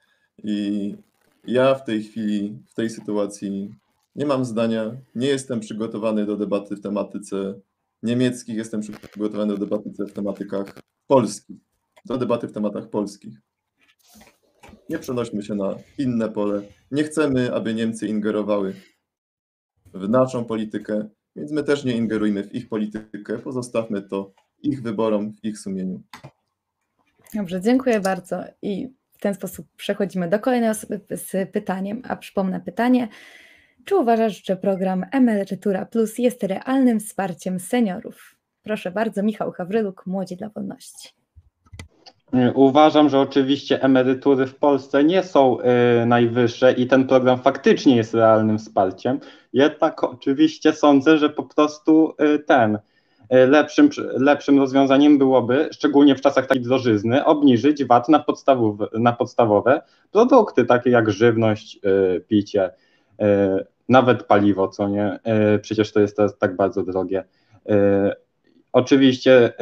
i ja w tej chwili, w tej sytuacji nie mam zdania, nie jestem przygotowany do debaty w tematyce niemieckich, jestem przygotowany do debaty w tematykach polskich, do debaty w tematach polskich. Nie przenośmy się na inne pole. Nie chcemy, aby Niemcy ingerowały w naszą politykę, więc my też nie ingerujmy w ich politykę. Pozostawmy to ich wyborom, w ich sumieniu. Dobrze, dziękuję bardzo. I w ten sposób przechodzimy do kolejnej osoby z pytaniem. A przypomnę pytanie. Czy uważasz, że program Emerytura Plus jest realnym wsparciem seniorów? Proszę bardzo, Michał Hawryluk, Młodzi dla Wolności. Uważam, że oczywiście emerytury w Polsce nie są y, najwyższe i ten program faktycznie jest realnym wsparciem. Jednak oczywiście sądzę, że po prostu y, ten y, lepszym, lepszym rozwiązaniem byłoby, szczególnie w czasach takiej drożyzny, obniżyć VAT na, podstawowe, na podstawowe produkty, takie jak żywność, picie, nawet paliwo, co nie? Przecież to jest teraz tak bardzo drogie. Oczywiście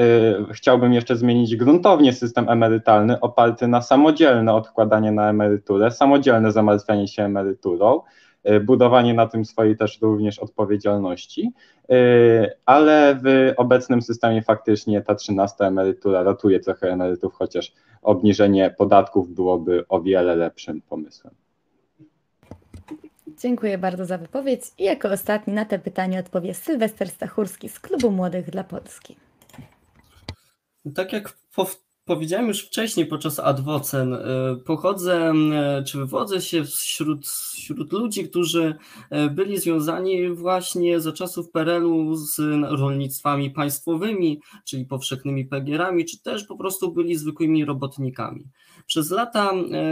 y, chciałbym jeszcze zmienić gruntownie system emerytalny oparty na samodzielne odkładanie na emeryturę, samodzielne zamartwianie się emeryturą, y, budowanie na tym swojej też również odpowiedzialności, y, ale w obecnym systemie faktycznie ta 13 emerytura ratuje trochę emerytów, chociaż obniżenie podatków byłoby o wiele lepszym pomysłem. Dziękuję bardzo za wypowiedź i jako ostatni na te pytanie odpowie Sylwester Stachurski z Klubu Młodych dla Polski. Tak jak powiedziałem już wcześniej podczas adwocen, y, pochodzę, y, czy wywodzę się wśród, wśród ludzi, którzy y, byli związani właśnie za czasów PRL-u z rolnictwami państwowymi, czyli powszechnymi pegierami, czy też po prostu byli zwykłymi robotnikami. Przez lata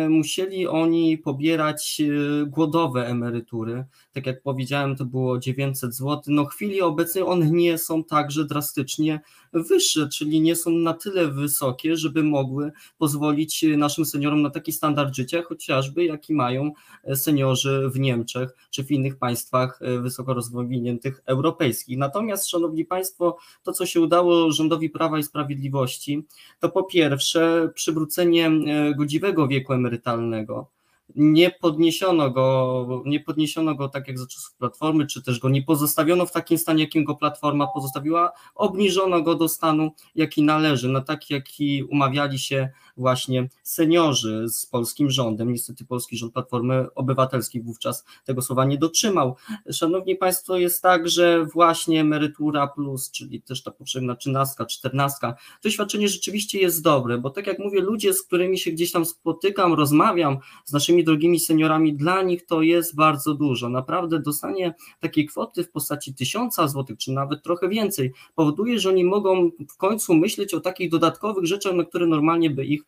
musieli oni pobierać głodowe emerytury. Tak jak powiedziałem, to było 900 zł. No w chwili obecnej one nie są także drastycznie wyższe, czyli nie są na tyle wysokie, żeby mogły pozwolić naszym seniorom na taki standard życia, chociażby jaki mają seniorzy w Niemczech czy w innych państwach wysoko rozwiniętych europejskich. Natomiast, Szanowni Państwo, to co się udało rządowi Prawa i Sprawiedliwości, to po pierwsze przywrócenie godziwego wieku emerytalnego, nie podniesiono go, nie podniesiono go tak jak za czasów Platformy, czy też go nie pozostawiono w takim stanie, jakim go Platforma pozostawiła, obniżono go do stanu, jaki należy, na taki, jaki umawiali się właśnie seniorzy z polskim rządem. Niestety polski rząd Platformy Obywatelskiej wówczas tego słowa nie dotrzymał. Szanowni Państwo, jest tak, że właśnie emerytura plus, czyli też ta potrzebna trzynastka, czternastka, to świadczenie rzeczywiście jest dobre, bo tak jak mówię, ludzie, z którymi się gdzieś tam spotykam, rozmawiam z naszymi drogimi seniorami, dla nich to jest bardzo dużo. Naprawdę dostanie takiej kwoty w postaci tysiąca złotych, czy nawet trochę więcej, powoduje, że oni mogą w końcu myśleć o takich dodatkowych rzeczach, na które normalnie by ich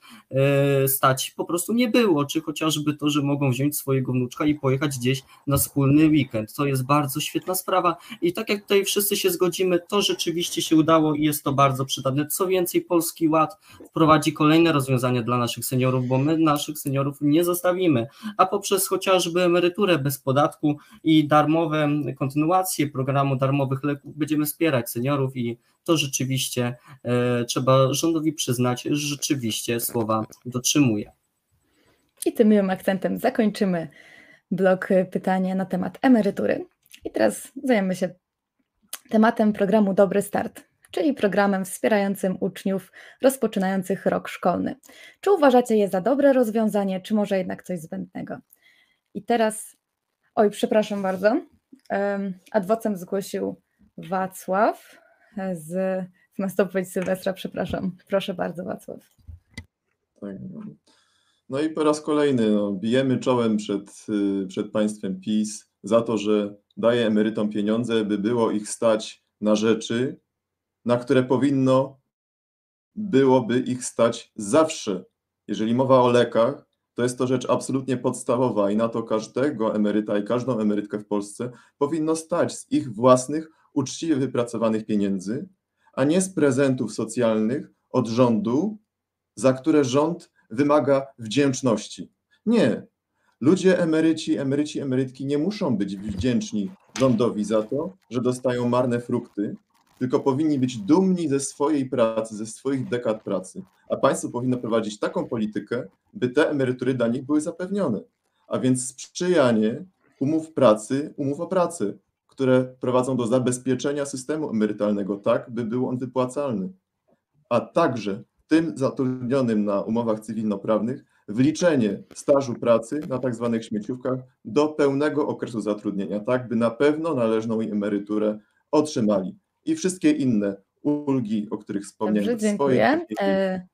stać po prostu nie było, czy chociażby to, że mogą wziąć swojego wnuczka i pojechać gdzieś na wspólny weekend. To jest bardzo świetna sprawa i tak jak tutaj wszyscy się zgodzimy, to rzeczywiście się udało i jest to bardzo przydatne. Co więcej, Polski Ład wprowadzi kolejne rozwiązania dla naszych seniorów, bo my naszych seniorów nie zostawimy, a poprzez chociażby emeryturę bez podatku i darmowe kontynuacje programu darmowych leków będziemy wspierać seniorów i to rzeczywiście e, trzeba rządowi przyznać, że rzeczywiście słowa dotrzymuje. I tym miłym akcentem zakończymy blok pytania na temat emerytury. I teraz zajmiemy się tematem programu Dobry Start, czyli programem wspierającym uczniów rozpoczynających rok szkolny. Czy uważacie je za dobre rozwiązanie, czy może jednak coś zbędnego? I teraz, oj, przepraszam bardzo, adwocem zgłosił Wacław z, zamiast odpowiedź Sylwestra, przepraszam. Proszę bardzo, Wacław. No i po raz kolejny no, bijemy czołem przed, y, przed państwem PiS za to, że daje emerytom pieniądze, by było ich stać na rzeczy, na które powinno byłoby ich stać zawsze. Jeżeli mowa o lekach, to jest to rzecz absolutnie podstawowa i na to każdego emeryta i każdą emerytkę w Polsce powinno stać z ich własnych, uczciwie wypracowanych pieniędzy, a nie z prezentów socjalnych od rządu, za które rząd wymaga wdzięczności. Nie. Ludzie emeryci, emeryci, emerytki nie muszą być wdzięczni rządowi za to, że dostają marne frukty, tylko powinni być dumni ze swojej pracy, ze swoich dekad pracy. A państwo powinno prowadzić taką politykę, by te emerytury dla nich były zapewnione. A więc sprzyjanie umów pracy, umów o pracę, które prowadzą do zabezpieczenia systemu emerytalnego tak, by był on wypłacalny. A także tym zatrudnionym na umowach cywilnoprawnych wliczenie stażu pracy na tak zwanych śmieciówkach do pełnego okresu zatrudnienia, tak by na pewno należną im emeryturę otrzymali i wszystkie inne ulgi, o których wspomniałem. Dobrze. E, dziękuję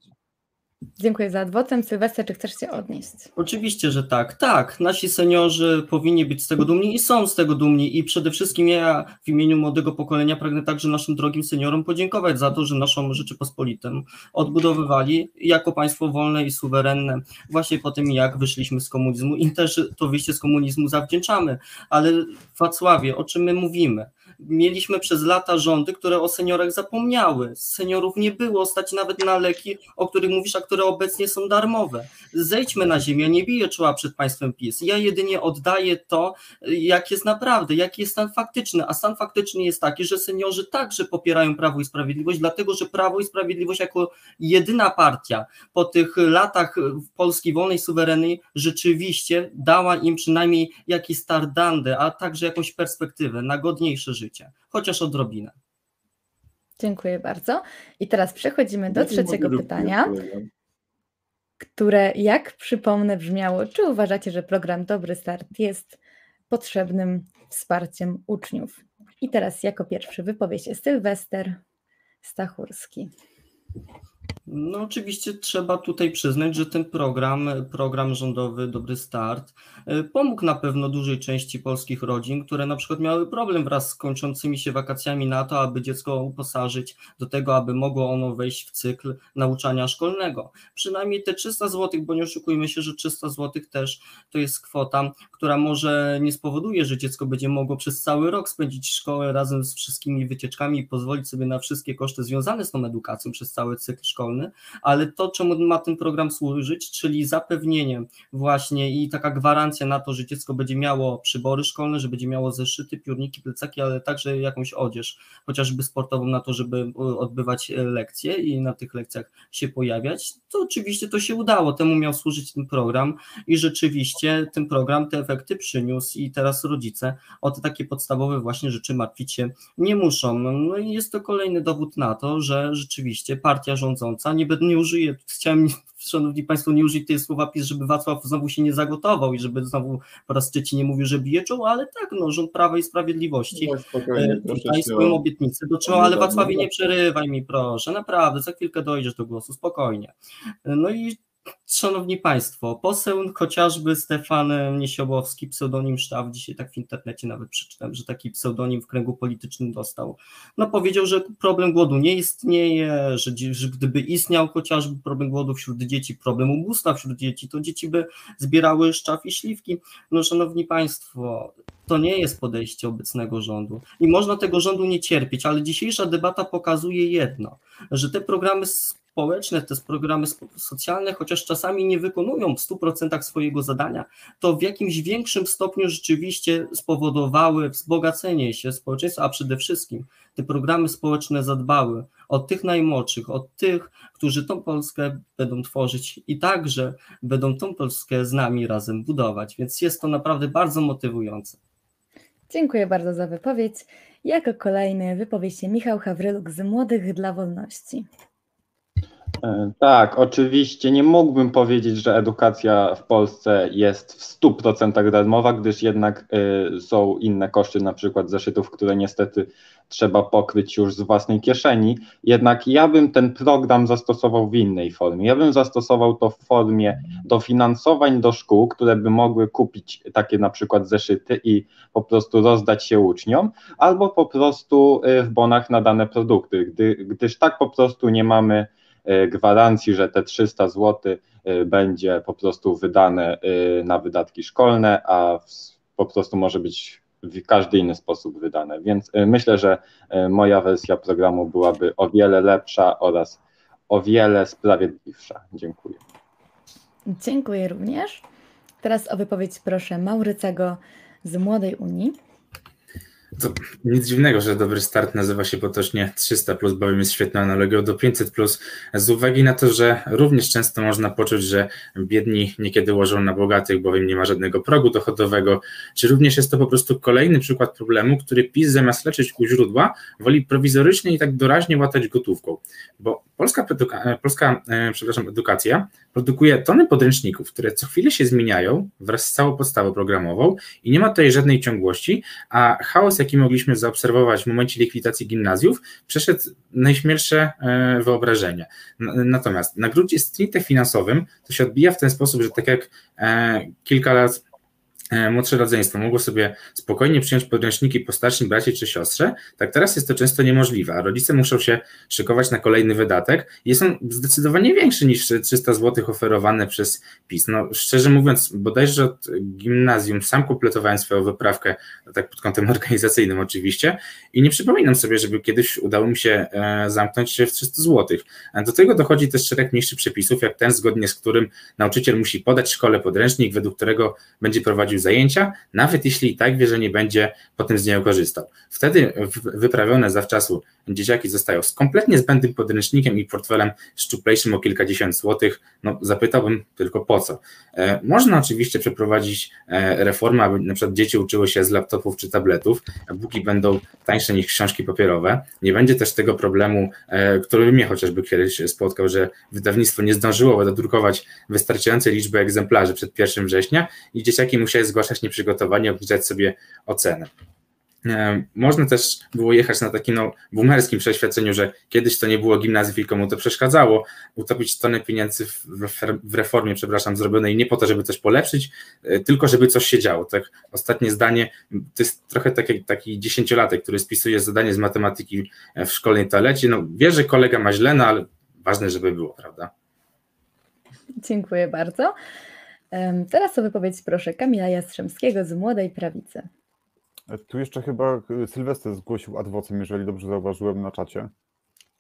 za adwocem. Sylwester, czy chcesz się odnieść? Oczywiście, że tak. Tak, nasi seniorzy powinni być z tego dumni i są z tego dumni i przede wszystkim ja w imieniu młodego pokolenia pragnę także naszym drogim seniorom podziękować za to, że naszą Rzeczypospolitą odbudowywali jako państwo wolne i suwerenne właśnie po tym, jak wyszliśmy z komunizmu i też to wyjście z komunizmu zawdzięczamy. Ale Wacławie, o czym my mówimy? mieliśmy przez lata rządy, które o seniorach zapomniały. Seniorów nie było stać nawet na leki, o których mówisz, a które obecnie są darmowe. Zejdźmy na ziemię, nie biję czoła przed państwem PiS. Ja jedynie oddaję to, jak jest naprawdę, jaki jest stan faktyczny, a stan faktyczny jest taki, że seniorzy także popierają Prawo i Sprawiedliwość, dlatego że Prawo i Sprawiedliwość jako jedyna partia po tych latach Polski wolnej, suwerennej rzeczywiście dała im przynajmniej jakiś stardandę, a także jakąś perspektywę na godniejsze życie życie, chociaż odrobinę. Dziękuję bardzo. I teraz przechodzimy do trzeciego pytania, które, jak przypomnę, brzmiało: czy uważacie, że program Dobry Start jest potrzebnym wsparciem uczniów? I teraz jako pierwszy wypowie się Sylwester Stachurski. No oczywiście trzeba tutaj przyznać, że ten program, program rządowy Dobry Start y, pomógł na pewno dużej części polskich rodzin, które na przykład miały problem wraz z kończącymi się wakacjami na to, aby dziecko uposażyć do tego, aby mogło ono wejść w cykl nauczania szkolnego. Przynajmniej te 300 zł, bo nie oszukujmy się, że 300 zł też to jest kwota, która może nie spowoduje, że dziecko będzie mogło przez cały rok spędzić szkołę razem z wszystkimi wycieczkami i pozwolić sobie na wszystkie koszty związane z tą edukacją przez cały cykl szkolny, ale to, czemu ma ten program służyć, czyli zapewnienie właśnie i taka gwarancja na to, że dziecko będzie miało przybory szkolne, że będzie miało zeszyty, piórniki, plecaki, ale także jakąś odzież, chociażby sportową na to, żeby odbywać lekcje i na tych lekcjach się pojawiać, to oczywiście to się udało, temu miał służyć ten program i rzeczywiście ten program te efekty przyniósł i teraz rodzice o te takie podstawowe właśnie rzeczy martwić się nie muszą. No i jest to kolejny dowód na to, że rzeczywiście partia rządząca, nie, nie użyję, chciałem, szanowni państwo, nie użyć tej słowa PiS, żeby Wacław znowu się nie zagotował i żeby znowu po raz trzeci nie mówił, że bije czoło, ale tak, no, rząd Prawa i Sprawiedliwości. No, e, tutaj swoją obietnicę dotrzymał, ale Wacławie nie przerywaj mi proszę, naprawdę, za chwilkę dojdziesz do głosu, spokojnie. No i Szanowni Państwo, poseł chociażby Stefan Niesiobowski, pseudonim Sztaw, dzisiaj tak w internecie nawet przeczytałem, że taki pseudonim w kręgu politycznym dostał. No powiedział, że problem głodu nie istnieje, że, że gdyby istniał chociażby problem głodu wśród dzieci, problem ubóstwa wśród dzieci, to dzieci by zbierały szczaw i śliwki. No Szanowni Państwo, to nie jest podejście obecnego rządu i można tego rządu nie cierpieć, ale dzisiejsza debata pokazuje jedno, że te programy społeczne, te programy socjalne, chociaż czasami nie wykonują w 100% swojego zadania, to w jakimś większym stopniu rzeczywiście spowodowały wzbogacenie się społeczeństwa, a przede wszystkim te programy społeczne zadbały o tych najmłodszych, o tych, którzy tą Polskę będą tworzyć i także będą tą Polskę z nami razem budować, więc jest to naprawdę bardzo motywujące. Dziękuję bardzo za wypowiedź. Jako kolejny wypowie się Michał Hawryluk z Młodych dla Wolności. E, tak, oczywiście nie mógłbym powiedzieć, że edukacja w Polsce jest w 100% darmowa, gdyż jednak y, są inne koszty, na przykład zeszytów, które niestety trzeba pokryć już z własnej kieszeni. Jednak ja bym ten program zastosował w innej formie. Ja bym zastosował to w formie dofinansowań do szkół, które by mogły kupić takie na przykład zeszyty i po prostu rozdać się uczniom, albo po prostu y, w bonach na dane produkty, gdy, gdyż tak po prostu nie mamy E, gwarancji, że te 300 zł e, będzie po prostu wydane e, na wydatki szkolne, a po prostu może być w każdy inny sposób wydane. Więc myślę, że moja wersja programu byłaby o wiele lepsza oraz o wiele sprawiedliwsza. Dziękuję. Dziękuję również. Teraz o wypowiedź proszę Maurycego z Młodej Unii. To nic dziwnego, że dobry start nazywa się potocznie 300, bowiem jest świetną analogią do 500, z uwagi na to, że również często można poczuć, że biedni niekiedy łożą na bogatych, bowiem nie ma żadnego progu dochodowego, czy również jest to po prostu kolejny przykład problemu, który PiS zamiast leczyć u źródła, woli prowizorycznie i tak doraźnie łatać gotówką. Bo polska, polska e, przepraszam, edukacja produkuje tony podręczników, które co chwilę się zmieniają wraz z całą podstawą programową i nie ma tutaj żadnej ciągłości, a chaos, jaki mogliśmy zaobserwować w momencie likwidacji gimnazjów, przeszedł najśmielsze e, wyobrażenie. Natomiast na gruncie stricte finansowym to się odbija w ten sposób, że tak jak e, kilka lat młodsze rodzeństwo mogło sobie spokojnie przyjąć podręczniki po starszym bracie czy siostrze, tak teraz jest to często niemożliwe, a rodzice muszą się szykować na kolejny wydatek. Jest on zdecydowanie większy niż 300 zł oferowane przez PiS. No, szczerze mówiąc, bodajże od gimnazjum sam kompletowałem swoją wyprawkę, tak pod kątem organizacyjnym oczywiście, i nie przypominam sobie, żeby kiedyś udało mi się e, zamknąć się w 300 zł. Do tego dochodzi też szereg mniejszych przepisów, jak ten, zgodnie z którym nauczyciel musi podać szkole podręcznik, według którego będzie prowadził prowadził zajęcia, nawet jeśli i tak wie, że nie będzie potem z niego korzystał. Wtedy wyprawione zawczasu dzieciaki zostają z kompletnie zbędnym podręcznikiem i portfelem szczuplejszym o kilkadziesiąt złotych, no zapytałbym tylko po co. E, można oczywiście przeprowadzić e, reformę, aby na przykład dzieci uczyły się z laptopów czy tabletów, buki będą tańsze niż książki papierowe. Nie będzie też tego problemu, e, który mnie chociażby kiedyś spotkał, że wydawnictwo nie zdążyło dodrukować wystarczającej liczby egzemplarzy przed 1 września i dzieciaki musiały zgłaszać nieprzygotowanie, obniżać sobie ocenę. E, można też było jechać na takim no, boomerskim przeświadczeniu, że kiedyś to nie było gimnazjum i komu to przeszkadzało, utopić tonę pieniędzy w, w reformie, przepraszam, zrobionej nie po to, żeby coś polepszyć, e, tylko żeby coś się działo. Tak, ostatnie zdanie, to jest trochę taki, taki dziesięciolatek, który spisuje zadanie z matematyki w szkolnej toalecie. No, wie, że kolega ma źle, no ale ważne, żeby było, prawda? Dziękuję bardzo. Teraz o wypowiedź proszę Kamila Jastrzębskiego z Młodej Prawicy. Tu jeszcze chyba y, Sylwester zgłosił adwocem, jeżeli dobrze zauważyłem na czacie.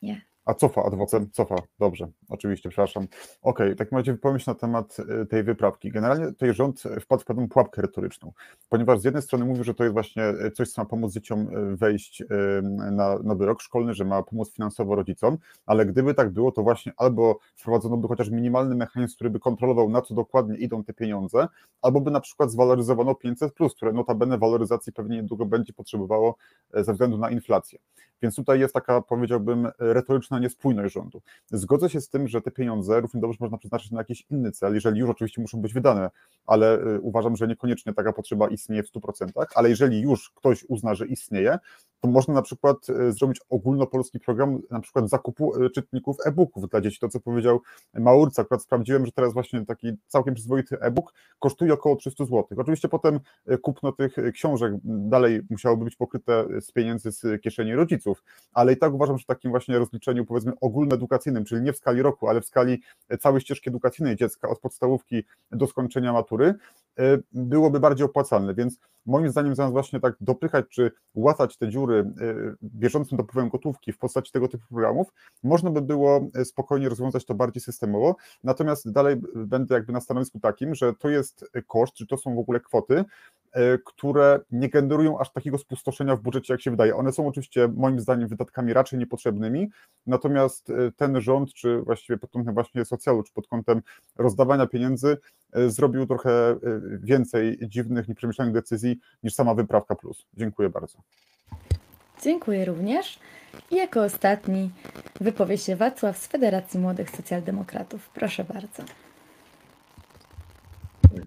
Nie. A cofa adwocem? Cofa, dobrze, oczywiście, przepraszam. Okej, okay, tak macie pomyśl na temat y, tej wyprawki. Generalnie tutaj rząd wpadł w pewną pułapkę retoryczną, ponieważ z jednej strony mówił, że to jest właśnie y, coś, co ma pomóc dzieciom wejść na nowy rok szkolny, że ma pomóc finansowo rodzicom, ale gdyby tak było, to właśnie albo wprowadzono by chociaż minimalny mechanizm, który by kontrolował, na co dokładnie idą te pieniądze, albo by na przykład zwaloryzowano 500+, które notabene waloryzacji pewnie niedługo będzie potrzebowało ze względu na inflację. Więc tutaj jest taka, powiedziałbym, retoryczna niespójność rządu. Zgodzę się z tym, że te pieniądze równie dobrze można przeznaczyć na jakiś inny cel, jeżeli już oczywiście muszą być wydane, ale y, uważam, że niekoniecznie taka potrzeba istnieje w 100%, ale jeżeli już ktoś uzna, że istnieje, to można na przykład y, zrobić ogólnopolski program na przykład zakupu y, czytników e-booków dla dzieci. To, co powiedział Maurca, akurat sprawdziłem, że teraz właśnie taki całkiem przyzwoity e-book kosztuje około 300 zł. Oczywiście potem kupno tych książek dalej musiałoby być pokryte z pieniędzy z kieszeni rodziców, ale i tak uważam, że w takim właśnie rozliczeniu powiedzmy ogólnoedukacyjnym, czyli nie w skali roku, ale w skali całej ścieżki edukacyjnej dziecka od podstawówki do skończenia matury, byłoby bardziej opłacalne, więc moim zdaniem zamiast właśnie tak dopychać czy łatać te dziury y, bieżącym dopływem gotówki w postaci tego typu programów, można by było spokojnie rozwiązać to bardziej systemowo, natomiast dalej będę jakby na stanowisku takim, że to jest koszt, czy to są w ogóle kwoty, które nie generują aż takiego spustoszenia w budżecie, jak się wydaje. One są oczywiście moim zdaniem wydatkami raczej niepotrzebnymi, natomiast e, ten rząd, czy właściwie pod kątem właśnie socjalu, czy pod kątem rozdawania pieniędzy, e, zrobił trochę więcej dziwnych, nieprzemyślanych decyzji niż sama wyprawka plus. Dziękuję bardzo. Dziękuję również. I jako ostatni wypowie się Wacław z Federacji Młodych Socjaldemokratów. Proszę bardzo.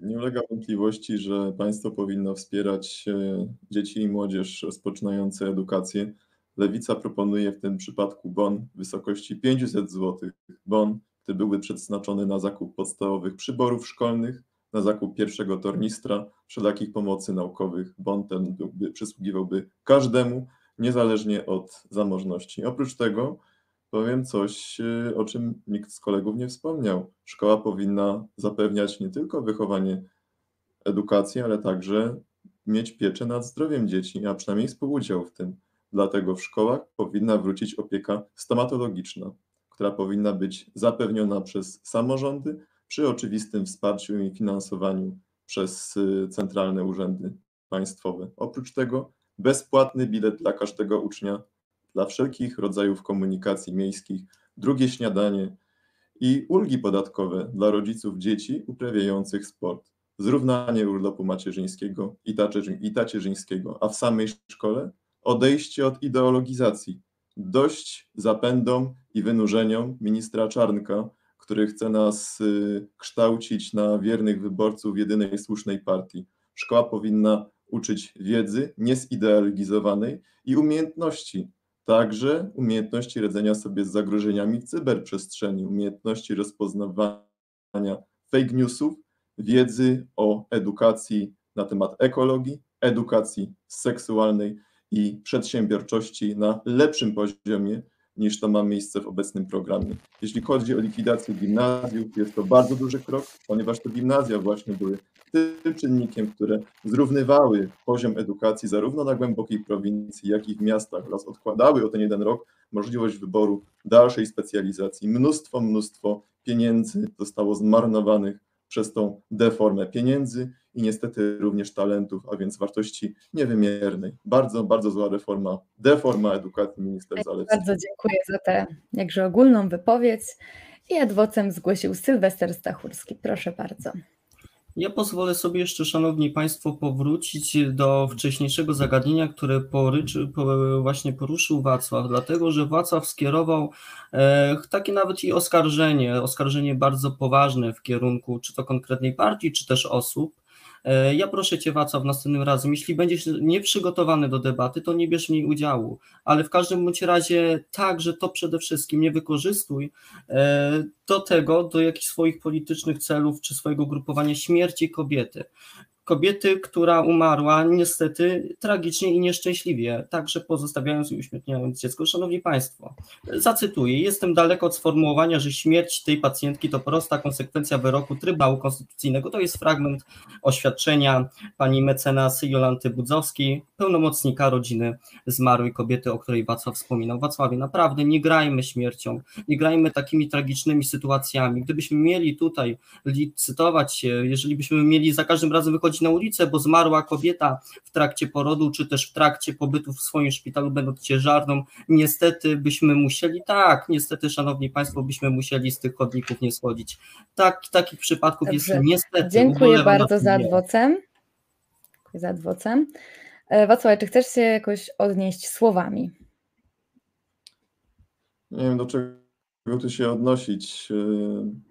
Nie ulega wątpliwości, że państwo powinno wspierać e, dzieci i młodzież rozpoczynające edukację. Lewica proponuje w tym przypadku bon w wysokości 500 zł. Bon, który byłby przeznaczony na zakup podstawowych przyborów szkolnych, na zakup pierwszego tornistra, wszelakich pomocy naukowych. Bon ten byłby, przysługiwałby każdemu, niezależnie od zamożności. Oprócz tego powiem coś, y, o czym nikt z kolegów nie wspomniał. Szkoła powinna zapewniać nie tylko wychowanie, edukację, ale także mieć pieczę nad zdrowiem dzieci, a przynajmniej współudział w tym. Dlatego w szkołach powinna wrócić opieka stomatologiczna, która powinna być zapewniona przez samorządy przy oczywistym wsparciu i finansowaniu przez y, centralne urzędy państwowe. Oprócz tego bezpłatny bilet dla każdego ucznia dla wszelkich rodzajów komunikacji miejskich, drugie śniadanie i ulgi podatkowe dla rodziców dzieci uprawiających sport, zrównanie urlopu macierzyńskiego i tacierzyńskiego, a w samej szkole odejście od ideologizacji. Dość zapędom i wynurzeniom ministra Czarnka, który chce nas y, kształcić na wiernych wyborców jedynej słusznej partii. Szkoła powinna uczyć wiedzy niezideologizowanej i umiejętności, Także umiejętności radzenia sobie z zagrożeniami w cyberprzestrzeni, umiejętności rozpoznawania fake newsów, wiedzy o edukacji na temat ekologii, edukacji seksualnej i przedsiębiorczości na lepszym poziomie niż to ma miejsce w obecnym programie. Jeśli chodzi o likwidację gimnazjów, jest to bardzo duży krok, ponieważ to gimnazja właśnie były tym czynnikiem, które zrównywały poziom edukacji zarówno na głębokiej prowincji, jak i w miastach oraz odkładały o ten jeden rok możliwość wyboru dalszej specjalizacji. Mnóstwo, mnóstwo pieniędzy zostało zmarnowanych przez tą deformę pieniędzy i niestety również talentów, a więc wartości niewymiernej. Bardzo, bardzo zła reforma, deforma edukacji minister Zalewski. Bardzo dziękuję za tę jakże ogólną wypowiedź i adwocem zgłosił Sylwester Stachurski. Proszę bardzo. Ja pozwolę sobie jeszcze, Szanowni Państwo, powrócić do wcześniejszego zagadnienia, które poryczy, po, właśnie poruszył Wacław, dlatego że Wacław skierował e, takie nawet i oskarżenie, oskarżenie bardzo poważne w kierunku czy to konkretnej partii, czy też osób, ja proszę Cię, Wacław, następnym razem, jeśli będziesz nieprzygotowany do debaty, to nie bierz w niej udziału, ale w każdym bądź razie tak, że to przede wszystkim nie wykorzystuj e, do tego, do jakichś swoich politycznych celów czy swojego grupowania śmierci kobiety kobiety, która umarła niestety tragicznie i nieszczęśliwie, także pozostawiając i uśmiercając dziecko. Szanowni Państwo, zacytuję, jestem daleko od sformułowania, że śmierć tej pacjentki to prosta konsekwencja wyroku Trybunału Konstytucyjnego. To jest fragment oświadczenia pani mecenas Jolanty Budzowskiej, pełnomocnika rodziny zmarłej kobiety, o której Wacław wspominał. Wacławie, naprawdę nie grajmy śmiercią, nie grajmy takimi tragicznymi sytuacjami. Gdybyśmy mieli tutaj licytować się, jeżeli byśmy mieli za każdym razem wychodzić na ulicę, bo zmarła kobieta w trakcie porodu, czy też w trakcie pobytu w swoim szpitalu, będąc ciężarną, niestety byśmy musieli, tak, niestety, szanowni państwo, byśmy musieli z tych chodników nie schodzić. Tak, takich przypadków Dobrze. jest niestety. Dziękuję bardzo za adwocem. Dziękuję za adwocem. E, Wacław, czy chcesz się jakoś odnieść słowami? Nie wiem, do czego tu się odnosić. Yy,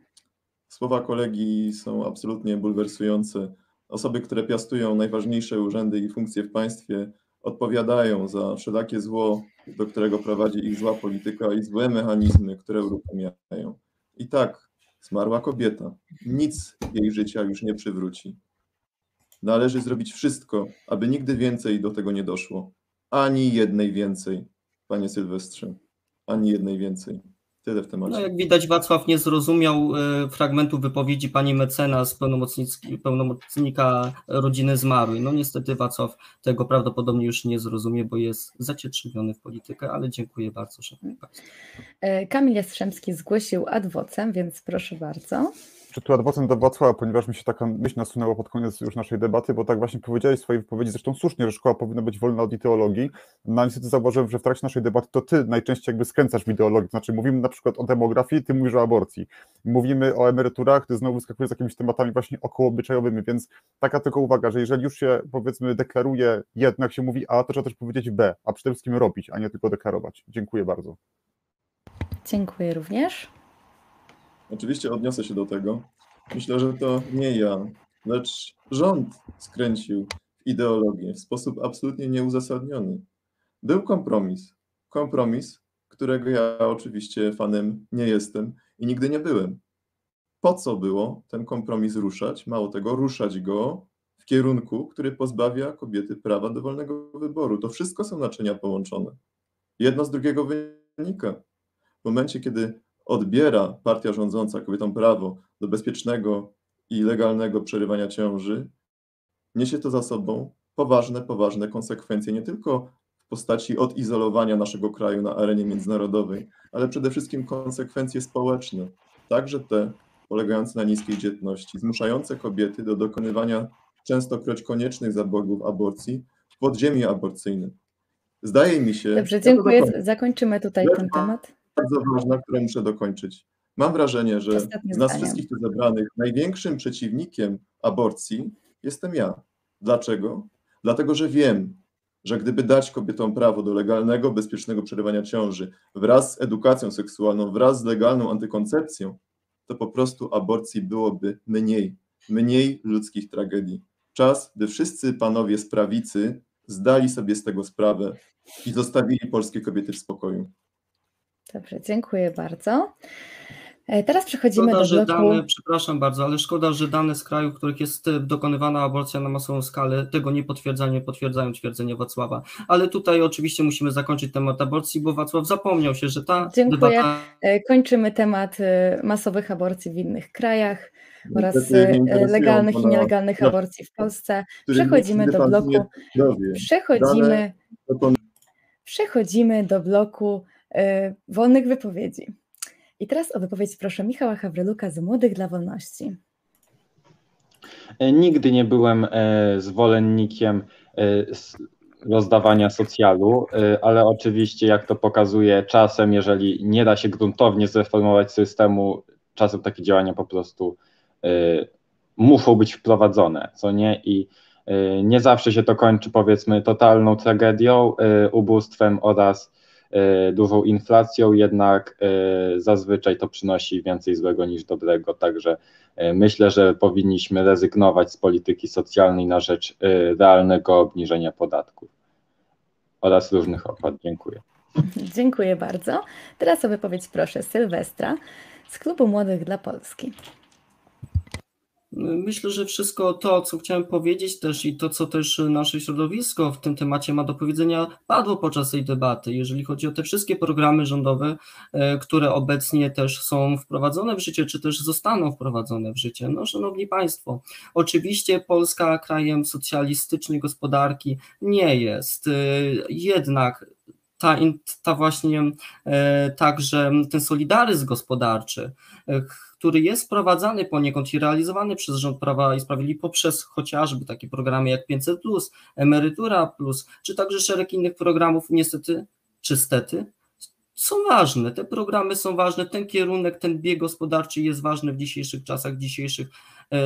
Słowa kolegi są absolutnie bulwersujące. Osoby, które piastują najważniejsze urzędy i funkcje w państwie, odpowiadają za wszelakie zło, do którego prowadzi ich zła polityka i złe mechanizmy, które uruchamiają. I tak, zmarła kobieta. Nic jej życia już nie przywróci. Należy zrobić wszystko, aby nigdy więcej do tego nie doszło. Ani jednej więcej, panie Sylwestrze. Ani jednej więcej. Tyle w temacie. No, jak widać, Wacław nie zrozumiał e, fragmentu wypowiedzi pani mecenas, pełnomocnika rodziny zmarłej. No niestety Wacław tego prawdopodobnie już nie zrozumie, bo jest zacietrzewiony w politykę, ale dziękuję bardzo, szanowni państwo. E, Kamil Jastrzębski zgłosił adwocem, więc proszę bardzo. Czy tu adwocem do Wacława, ponieważ mi się taka myśl nasunęła pod koniec już naszej debaty, bo tak właśnie powiedziałeś w swojej wypowiedzi, zresztą słusznie, że szkoła powinna być wolna od ideologii. No niestety zauważyłem, że w trakcie naszej debaty to ty najczęściej jakby skręcasz w ideologii, znaczy mówimy na przykład o demografii, ty mówisz o aborcji. Mówimy o emeryturach, ty znowu wyskakujesz z jakimiś tematami właśnie okołobyczajowymi, więc taka tylko uwaga, że jeżeli już się powiedzmy deklaruje jedno, jak się mówi A, to trzeba też powiedzieć B, a przede wszystkim robić, a nie tylko deklarować. Dziękuję bardzo. Dziękuję również. Oczywiście odniosę się do tego. Myślę, że to nie ja, lecz rząd skręcił w ideologię w sposób absolutnie nieuzasadniony. Był kompromis. Kompromis, którego ja oczywiście fanem nie jestem i nigdy nie byłem. Po co było ten kompromis ruszać? Mało tego, ruszać go w kierunku, który pozbawia kobiety prawa do wolnego wyboru. To wszystko są naczynia połączone. Jedno z drugiego wynika. W momencie, kiedy odbiera partia rządząca kobietom prawo do bezpiecznego i legalnego przerywania ciąży, niesie to za sobą poważne, poważne konsekwencje, nie tylko w postaci odizolowania naszego kraju na arenie międzynarodowej, ale przede wszystkim konsekwencje społeczne, także te polegające na niskiej dzietności, zmuszające kobiety do dokonywania częstokroć koniecznych zabogów aborcji w podziemie aborcyjnym. Zdaje mi się. Dobrze, ja dziękuję. dokończę Zakończymy tutaj ten temat. Bardzo ważna, którą muszę dokończyć. Mam wrażenie, że Ostatnie z nas zdanie. wszystkich tu zebranych największym przeciwnikiem aborcji jestem ja. Dlaczego? Dlatego, że wiem, że gdyby dać kobietom prawo do legalnego, bezpiecznego przerywania ciąży wraz z edukacją seksualną, wraz z legalną antykoncepcją, to po prostu aborcji byłoby mniej, mniej ludzkich tragedii. Czas, by wszyscy panowie z prawicy zdali sobie z tego sprawę i zostawili polskie kobiety w spokoju. Dobrze, dziękuję bardzo. E, Teraz przechodzimy Szkoda, do bloku. dane, przepraszam bardzo, ale szkoda, że dane z krajów, w których jest e, dokonywana aborcja na masową skalę, tego nie potwierdzają, nie potwierdzają twierdzenia Wacława. Ale tutaj oczywiście musimy zakończyć temat aborcji, bo Wacław zapomniał się, że ta Dziękuję. debata E, Kończymy temat masowych aborcji w innych krajach oraz legalnych i nielegalnych aborcji w Polsce. Przechodzimy do bloku. Przechodzimy, przechodzimy do bloku wolnych wypowiedzi. I teraz o wypowiedź proszę Michała Hawryluka z Młodych dla Wolności. E, Nigdy nie byłem e, zwolennikiem e, rozdawania socjalu, ale oczywiście, jak to pokazuje, czasem, jeżeli nie da się gruntownie zreformować systemu, czasem takie działania po prostu muszą być wprowadzone, co nie? I nie zawsze się to kończy, powiedzmy, totalną tragedią, ubóstwem oraz dużą inflacją, jednak zazwyczaj to przynosi więcej złego niż dobrego, także myślę, że powinniśmy rezygnować z polityki socjalnej na rzecz realnego obniżenia podatków oraz różnych opłat. Dziękuję. Dziękuję bardzo. Teraz o wypowiedź proszę Sylwestra z Klubu Młodych dla Polski. Myślę, że wszystko to, co chciałem powiedzieć też i to, co też nasze środowisko w tym temacie ma do powiedzenia, padło podczas tej debaty. Jeżeli chodzi o te wszystkie programy rządowe, e, które obecnie też są wprowadzone w życie, czy też zostaną wprowadzone w życie. No, szanowni Państwo, oczywiście Polska krajem socjalistycznej gospodarki nie jest, e, jednak ta, ta właśnie e, także ten solidaryzm gospodarczy, e, który jest wprowadzany poniekąd i realizowany przez rząd Prawa i Sprawiedliwości poprzez chociażby takie programy jak 500, Emerytura, plus, czy także szereg innych programów, niestety, czy stety, są ważne. Te programy są ważne, ten kierunek, ten bieg gospodarczy jest ważny w dzisiejszych czasach, w dzisiejszych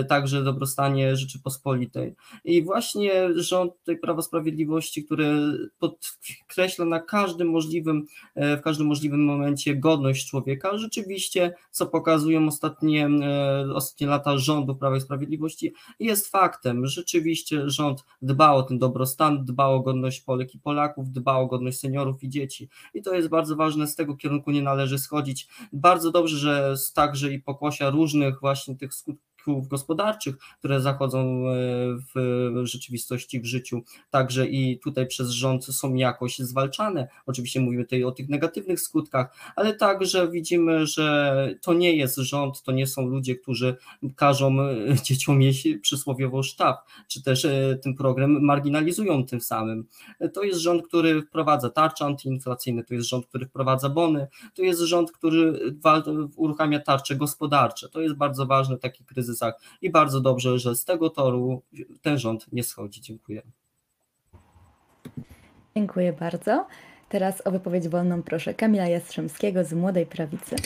także dobrostanie Rzeczypospolitej. I właśnie rząd tej Prawa Sprawiedliwości, który podkreśla na każdym możliwym, e, w każdym możliwym momencie godność człowieka, rzeczywiście, co pokazują ostatnie, e, ostatnie lata rządu Prawa i Sprawiedliwości, jest faktem. Rzeczywiście rząd dba o ten dobrostan, dba o godność Polek i Polaków, dba o godność seniorów i dzieci. I to jest bardzo ważne, z tego kierunku nie należy schodzić. Bardzo dobrze, że także i pokłosia różnych właśnie tych skutków skutków gospodarczych, które zachodzą e, w rzeczywistości, w życiu, także i tutaj przez rząd są jakoś zwalczane. Oczywiście mówimy tutaj o tych negatywnych skutkach, ale także widzimy, że to nie jest rząd, to nie są ludzie, którzy każą e, dzieciom mieć przysłowiową sztab, czy też e, ten program marginalizują tym samym. To jest rząd, który wprowadza tarcze antyinflacyjne, to jest rząd, który wprowadza bony, to jest rząd, który uruchamia tarcze gospodarcze. To jest bardzo ważny taki kryzys kryzysach i bardzo dobrze, że z tego toru ten rząd nie schodzi. Dziękuję. Dziękuję bardzo. Teraz o wypowiedź wolną proszę Kamila Jastrzębskiego z Młodej Prawicy.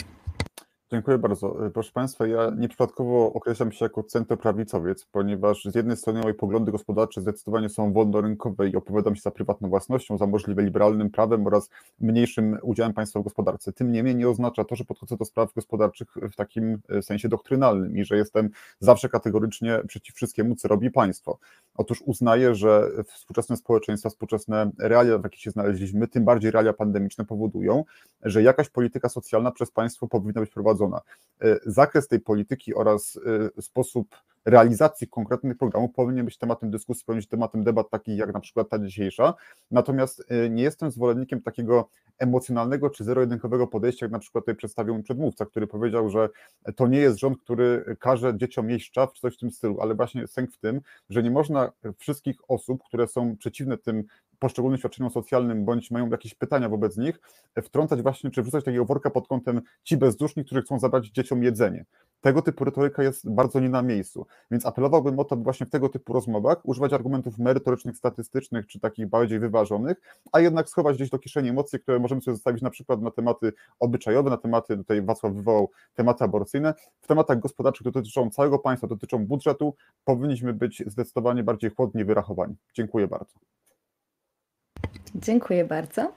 Dziękuję bardzo. E, proszę Państwa, ja nieprzypadkowo określam się jako centroprawicowiec, ponieważ z jednej strony moje poglądy gospodarcze zdecydowanie są wolnorynkowe i opowiadam się za prywatną własnością, za możliwie liberalnym prawem oraz mniejszym udziałem państwa w gospodarce. Tym niemniej nie oznacza to, że podchodzę do spraw gospodarczych w takim e, sensie doktrynalnym i że jestem zawsze kategorycznie przeciw wszystkiemu, co robi państwo. Otóż uznaję, że współczesne społeczeństwa, współczesne realia, w jakich się znaleźliśmy, tym bardziej realia pandemiczne powodują, że jakaś polityka socjalna przez państwo powinna być prowadzona prowadzona. E, zakres tej polityki oraz e, sposób realizacji konkretnych programów powinien być tematem dyskusji, powinien być tematem debat takich jak na przykład ta dzisiejsza. Natomiast e, nie jestem zwolennikiem takiego emocjonalnego czy zero-jedynkowego podejścia, jak na przykład tutaj przedstawił mi przedmówca, który powiedział, że to nie jest rząd, który każe dzieciom jeść szczaw czy coś w tym stylu, ale właśnie sęk w tym, że nie można wszystkich osób, które są przeciwne tym poszczególnym świadczeniom socjalnym, bądź mają jakieś pytania wobec nich, wtrącać właśnie, czy wrzucać takiego worka pod kątem ci bezduszni, którzy chcą zabrać dzieciom jedzenie. Tego typu retoryka jest bardzo nie na miejscu, więc apelowałbym o to, by właśnie w tego typu rozmowach używać argumentów merytorycznych, statystycznych, czy takich bardziej wyważonych, a jednak schować gdzieś do kieszeni emocje, które możemy sobie zostawić na przykład na tematy obyczajowe, na tematy, tutaj Wacław wywołał tematy aborcyjne, w tematach gospodarczych, które dotyczą całego państwa, dotyczą budżetu, powinniśmy być zdecydowanie bardziej chłodnie wyrachowani. Dziękuję bardzo. Dziękuję bardzo.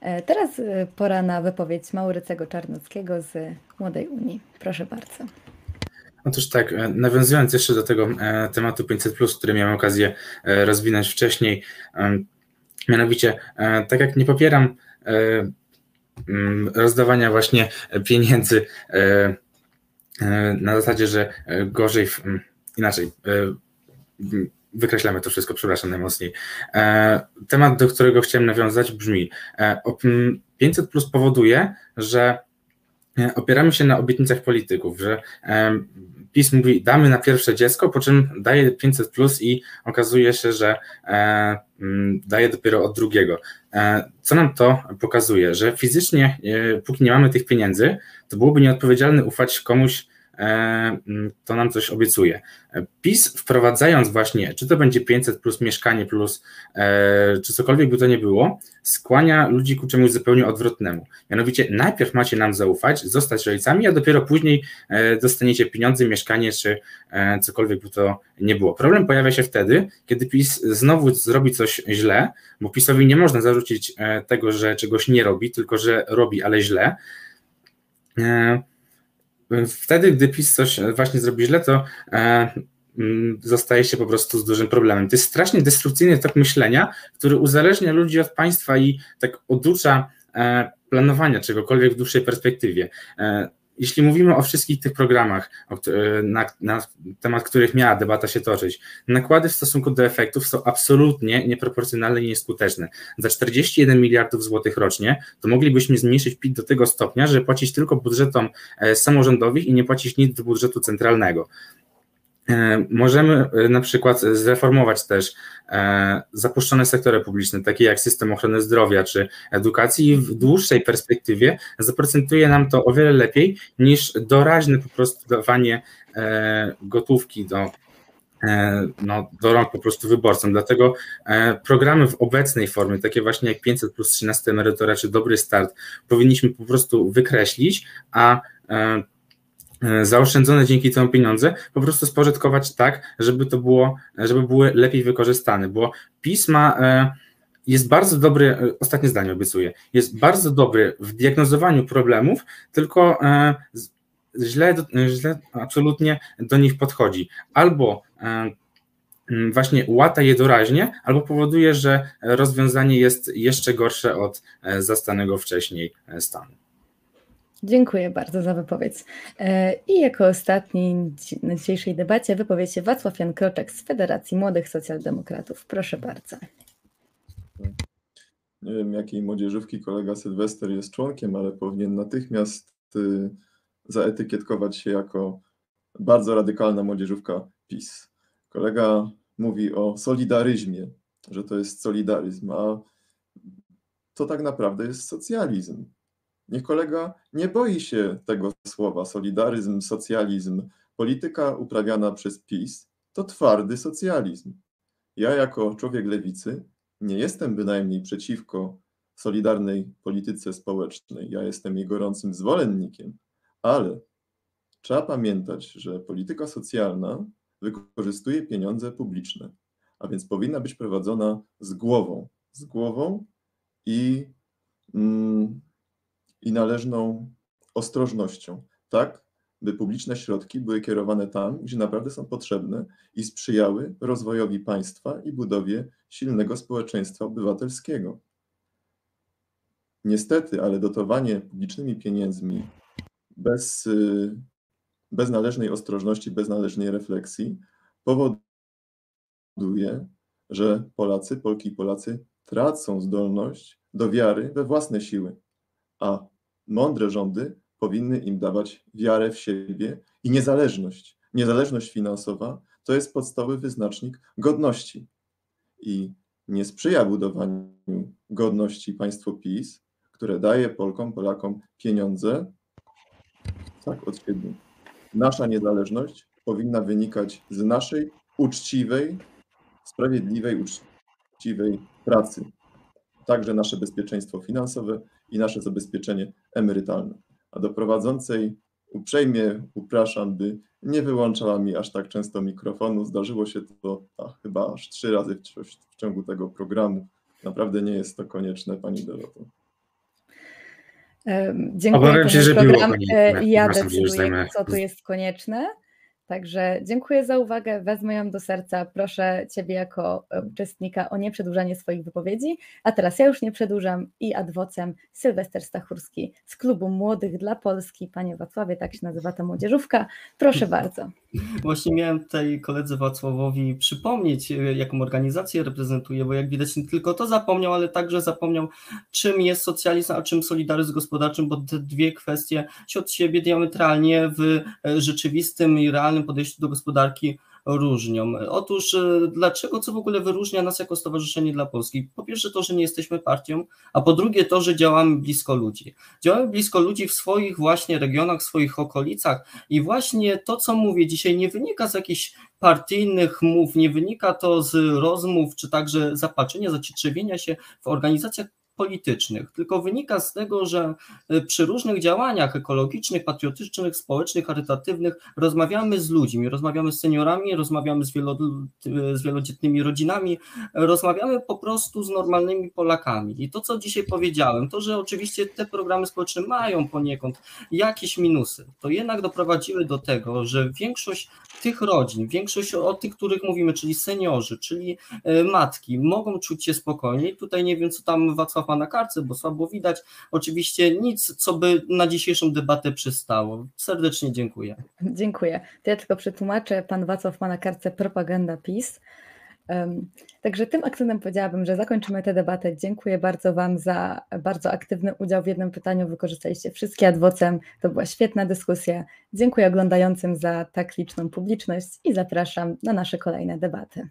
E, teraz e, pora na wypowiedź Maurycego Czarnockiego z Młodej Unii. Proszę bardzo. Otóż tak, e, nawiązując jeszcze do tego tematu 500, który miałem okazję rozwinąć wcześniej, mianowicie, tak jak nie popieram rozdawania właśnie pieniędzy na zasadzie, że gorzej, inaczej, wykreślamy to wszystko, przepraszam najmocniej. E, temat, do którego chciałem nawiązać brzmi, 500 e, plus powoduje, że e, opieramy się na obietnicach polityków, że PiS mówi damy na pierwsze dziecko, po czym daje 500 plus i okazuje się, że daje dopiero od drugiego. Co nam to pokazuje? Że fizycznie, póki nie mamy tych pieniędzy, to byłoby nieodpowiedzialne ufać komuś to nam coś obiecuje. PiS wprowadzając właśnie, czy to będzie 500 plus mieszkanie plus, czy cokolwiek by to nie było, skłania ludzi ku czemuś zupełnie odwrotnemu. Mianowicie najpierw macie nam zaufać, zostać rodzicami, a dopiero później dostaniecie pieniądze, mieszkanie, czy cokolwiek by to nie było. Problem pojawia się wtedy, kiedy PiS znowu zrobi coś źle, bo PiSowi nie można zarzucić tego, że czegoś nie robi, tylko że robi, ale źle. E, wtedy, gdy PiS coś właśnie zrobi źle, to e, mm, zostaje się po prostu z dużym problemem. To jest strasznie destrukcyjny tok myślenia, który uzależnia ludzi od państwa i tak oducza e, planowania czegokolwiek w dłuższej perspektywie jeśli mówimy o wszystkich tych programach, na, na, temat których miała debata się toczyć, nakłady w stosunku do efektów są absolutnie nieproporcjonalne i nieskuteczne. Za 41 miliardów złotych rocznie to moglibyśmy zmniejszyć PIT do tego stopnia, że płacić tylko budżetom e, samorządowych i nie płacić nic do budżetu centralnego. E, możemy e, na przykład zreformować też e, zapuszczone sektory publiczne, takie jak system ochrony zdrowia czy edukacji, i w dłuższej perspektywie zaprocentuje nam to o wiele lepiej niż doraźne po prostu dawanie gotówki do, no, do rąk po prostu wyborcom. Dlatego programy w obecnej formie, takie właśnie jak 500 plus 13 emerytura czy Dobry Start, powinniśmy po prostu wykreślić, a zaoszczędzone dzięki temu pieniądze po prostu spożytkować tak, żeby to było, żeby były lepiej wykorzystane, bo pisma e, jest bardzo dobry, e, ostatnie zdanie obiecuję, jest bardzo dobry w diagnozowaniu problemów, tylko źle, źle absolutnie do nich podchodzi. Albo właśnie łata je doraźnie, albo powoduje, że rozwiązanie jest jeszcze gorsze od zastanego wcześniej stanu. Dziękuję bardzo za wypowiedź. E, I jako ostatni na dzisiejszej debacie wypowie się Wacław Jan Kroczek z Federacji Młodych Socjaldemokratów. Proszę bardzo. Nie wiem, jakiej młodzieżówki kolega Sylwester jest członkiem, ale powinien natychmiast y, zaetykietkować się jako bardzo radykalna młodzieżówka PiS. Kolega mówi o solidaryzmie, że to jest solidaryzm, a to tak naprawdę jest socjalizm. Niech kolega nie boi się tego słowa solidaryzm, socjalizm. Polityka uprawiana przez PiS to twardy socjalizm. Ja, jako człowiek lewicy, nie jestem bynajmniej przeciwko solidarnej polityce społecznej. Ja jestem jej gorącym zwolennikiem, ale trzeba pamiętać, że polityka socjalna wykorzystuje pieniądze publiczne, a więc powinna być prowadzona z głową. Z głową i. Mm, i należną ostrożnością, tak, by publiczne środki były kierowane tam, gdzie naprawdę są potrzebne i sprzyjały rozwojowi państwa i budowie silnego społeczeństwa obywatelskiego. Niestety, ale dotowanie publicznymi pieniędzmi bez, y, bez należnej ostrożności, bez należnej refleksji powoduje, że Polacy, Polki i Polacy tracą zdolność do wiary we własne siły, a mądre rządy powinny im dawać wiarę w siebie i niezależność. Niezależność finansowa to jest podstawowy wyznacznik godności. I nie sprzyja budowaniu godności państwo PiS, które daje Polkom, Polakom pieniądze tak od siebie. Nasza niezależność powinna wynikać z naszej uczciwej, sprawiedliwej, uczciwej pracy. Także nasze bezpieczeństwo finansowe i nasze zabezpieczenie emerytalne. A do prowadzącej uprzejmie upraszam, by nie wyłączała mi aż tak często mikrofonu. Zdarzyło się to a, chyba aż trzy razy w, w ciągu tego programu. Naprawdę nie jest to konieczne, Pani Doroto. Dziękuję. Obawiam się, że program. było e, Ja decyduję, co tu jest konieczne. Także dziękuję za uwagę, wezmę ją do serca. Proszę Ciebie jako e, uczestnika o nieprzedłużanie swoich wypowiedzi. A teraz ja już nie przedłużam i adwocem Sylwester Stachurski z Klubu Młodych dla Polski. Panie Wacławie, tak się nazywa ta młodzieżówka. Proszę bardzo. Właśnie miałem tutaj koledze Wacławowi przypomnieć, e, jaką organizację reprezentuje, bo jak widać nie tylko to zapomniał, ale także zapomniał, czym jest socjalizm, a czym solidaryzm gospodarczym, bo te dwie kwestie się od siebie diametralnie w e, rzeczywistym i realnym podejściu do gospodarki różnią? Otóż e, dlaczego, co w ogóle wyróżnia nas jako Stowarzyszenie dla Polski? Po pierwsze to, że nie jesteśmy partią, a po drugie to, że działamy blisko ludzi. Działamy blisko ludzi w swoich właśnie regionach, w swoich okolicach i właśnie to, co mówię dzisiaj, nie wynika z jakichś partyjnych mów, nie wynika to z rozmów, czy także zapatrzenia, zacietrzewienia się w organizacjach politycznych, tylko wynika z tego, że y, przy różnych działaniach ekologicznych, patriotycznych, społecznych, charytatywnych rozmawiamy z ludźmi, rozmawiamy z seniorami, rozmawiamy z, wielo, y, z wielodzietnymi rodzinami, rozmawiamy po prostu z normalnymi Polakami. I to, co dzisiaj powiedziałem, to, że oczywiście te programy społeczne mają poniekąd jakieś minusy, to jednak doprowadziły do tego, że większość tych rodzin, większość o tych, których mówimy, czyli seniorzy, czyli y, matki, mogą czuć się spokojniej. Tutaj nie wiem, co tam Wacław ma na karce, bo słabo widać. Oczywiście nic, co by na dzisiejszą debatę przystało. Serdecznie dziękuję. Dziękuję. To ja tylko przetłumaczę. Pan Wacław ma na kartce propaganda PiS. Także tym akcentem powiedziałabym, że zakończymy tę debatę. Dziękuję bardzo Wam za bardzo aktywny udział w jednym pytaniu. Wykorzystaliście wszystkie adwocem. To była świetna dyskusja. Dziękuję oglądającym za tak liczną publiczność i zapraszam na nasze kolejne debaty.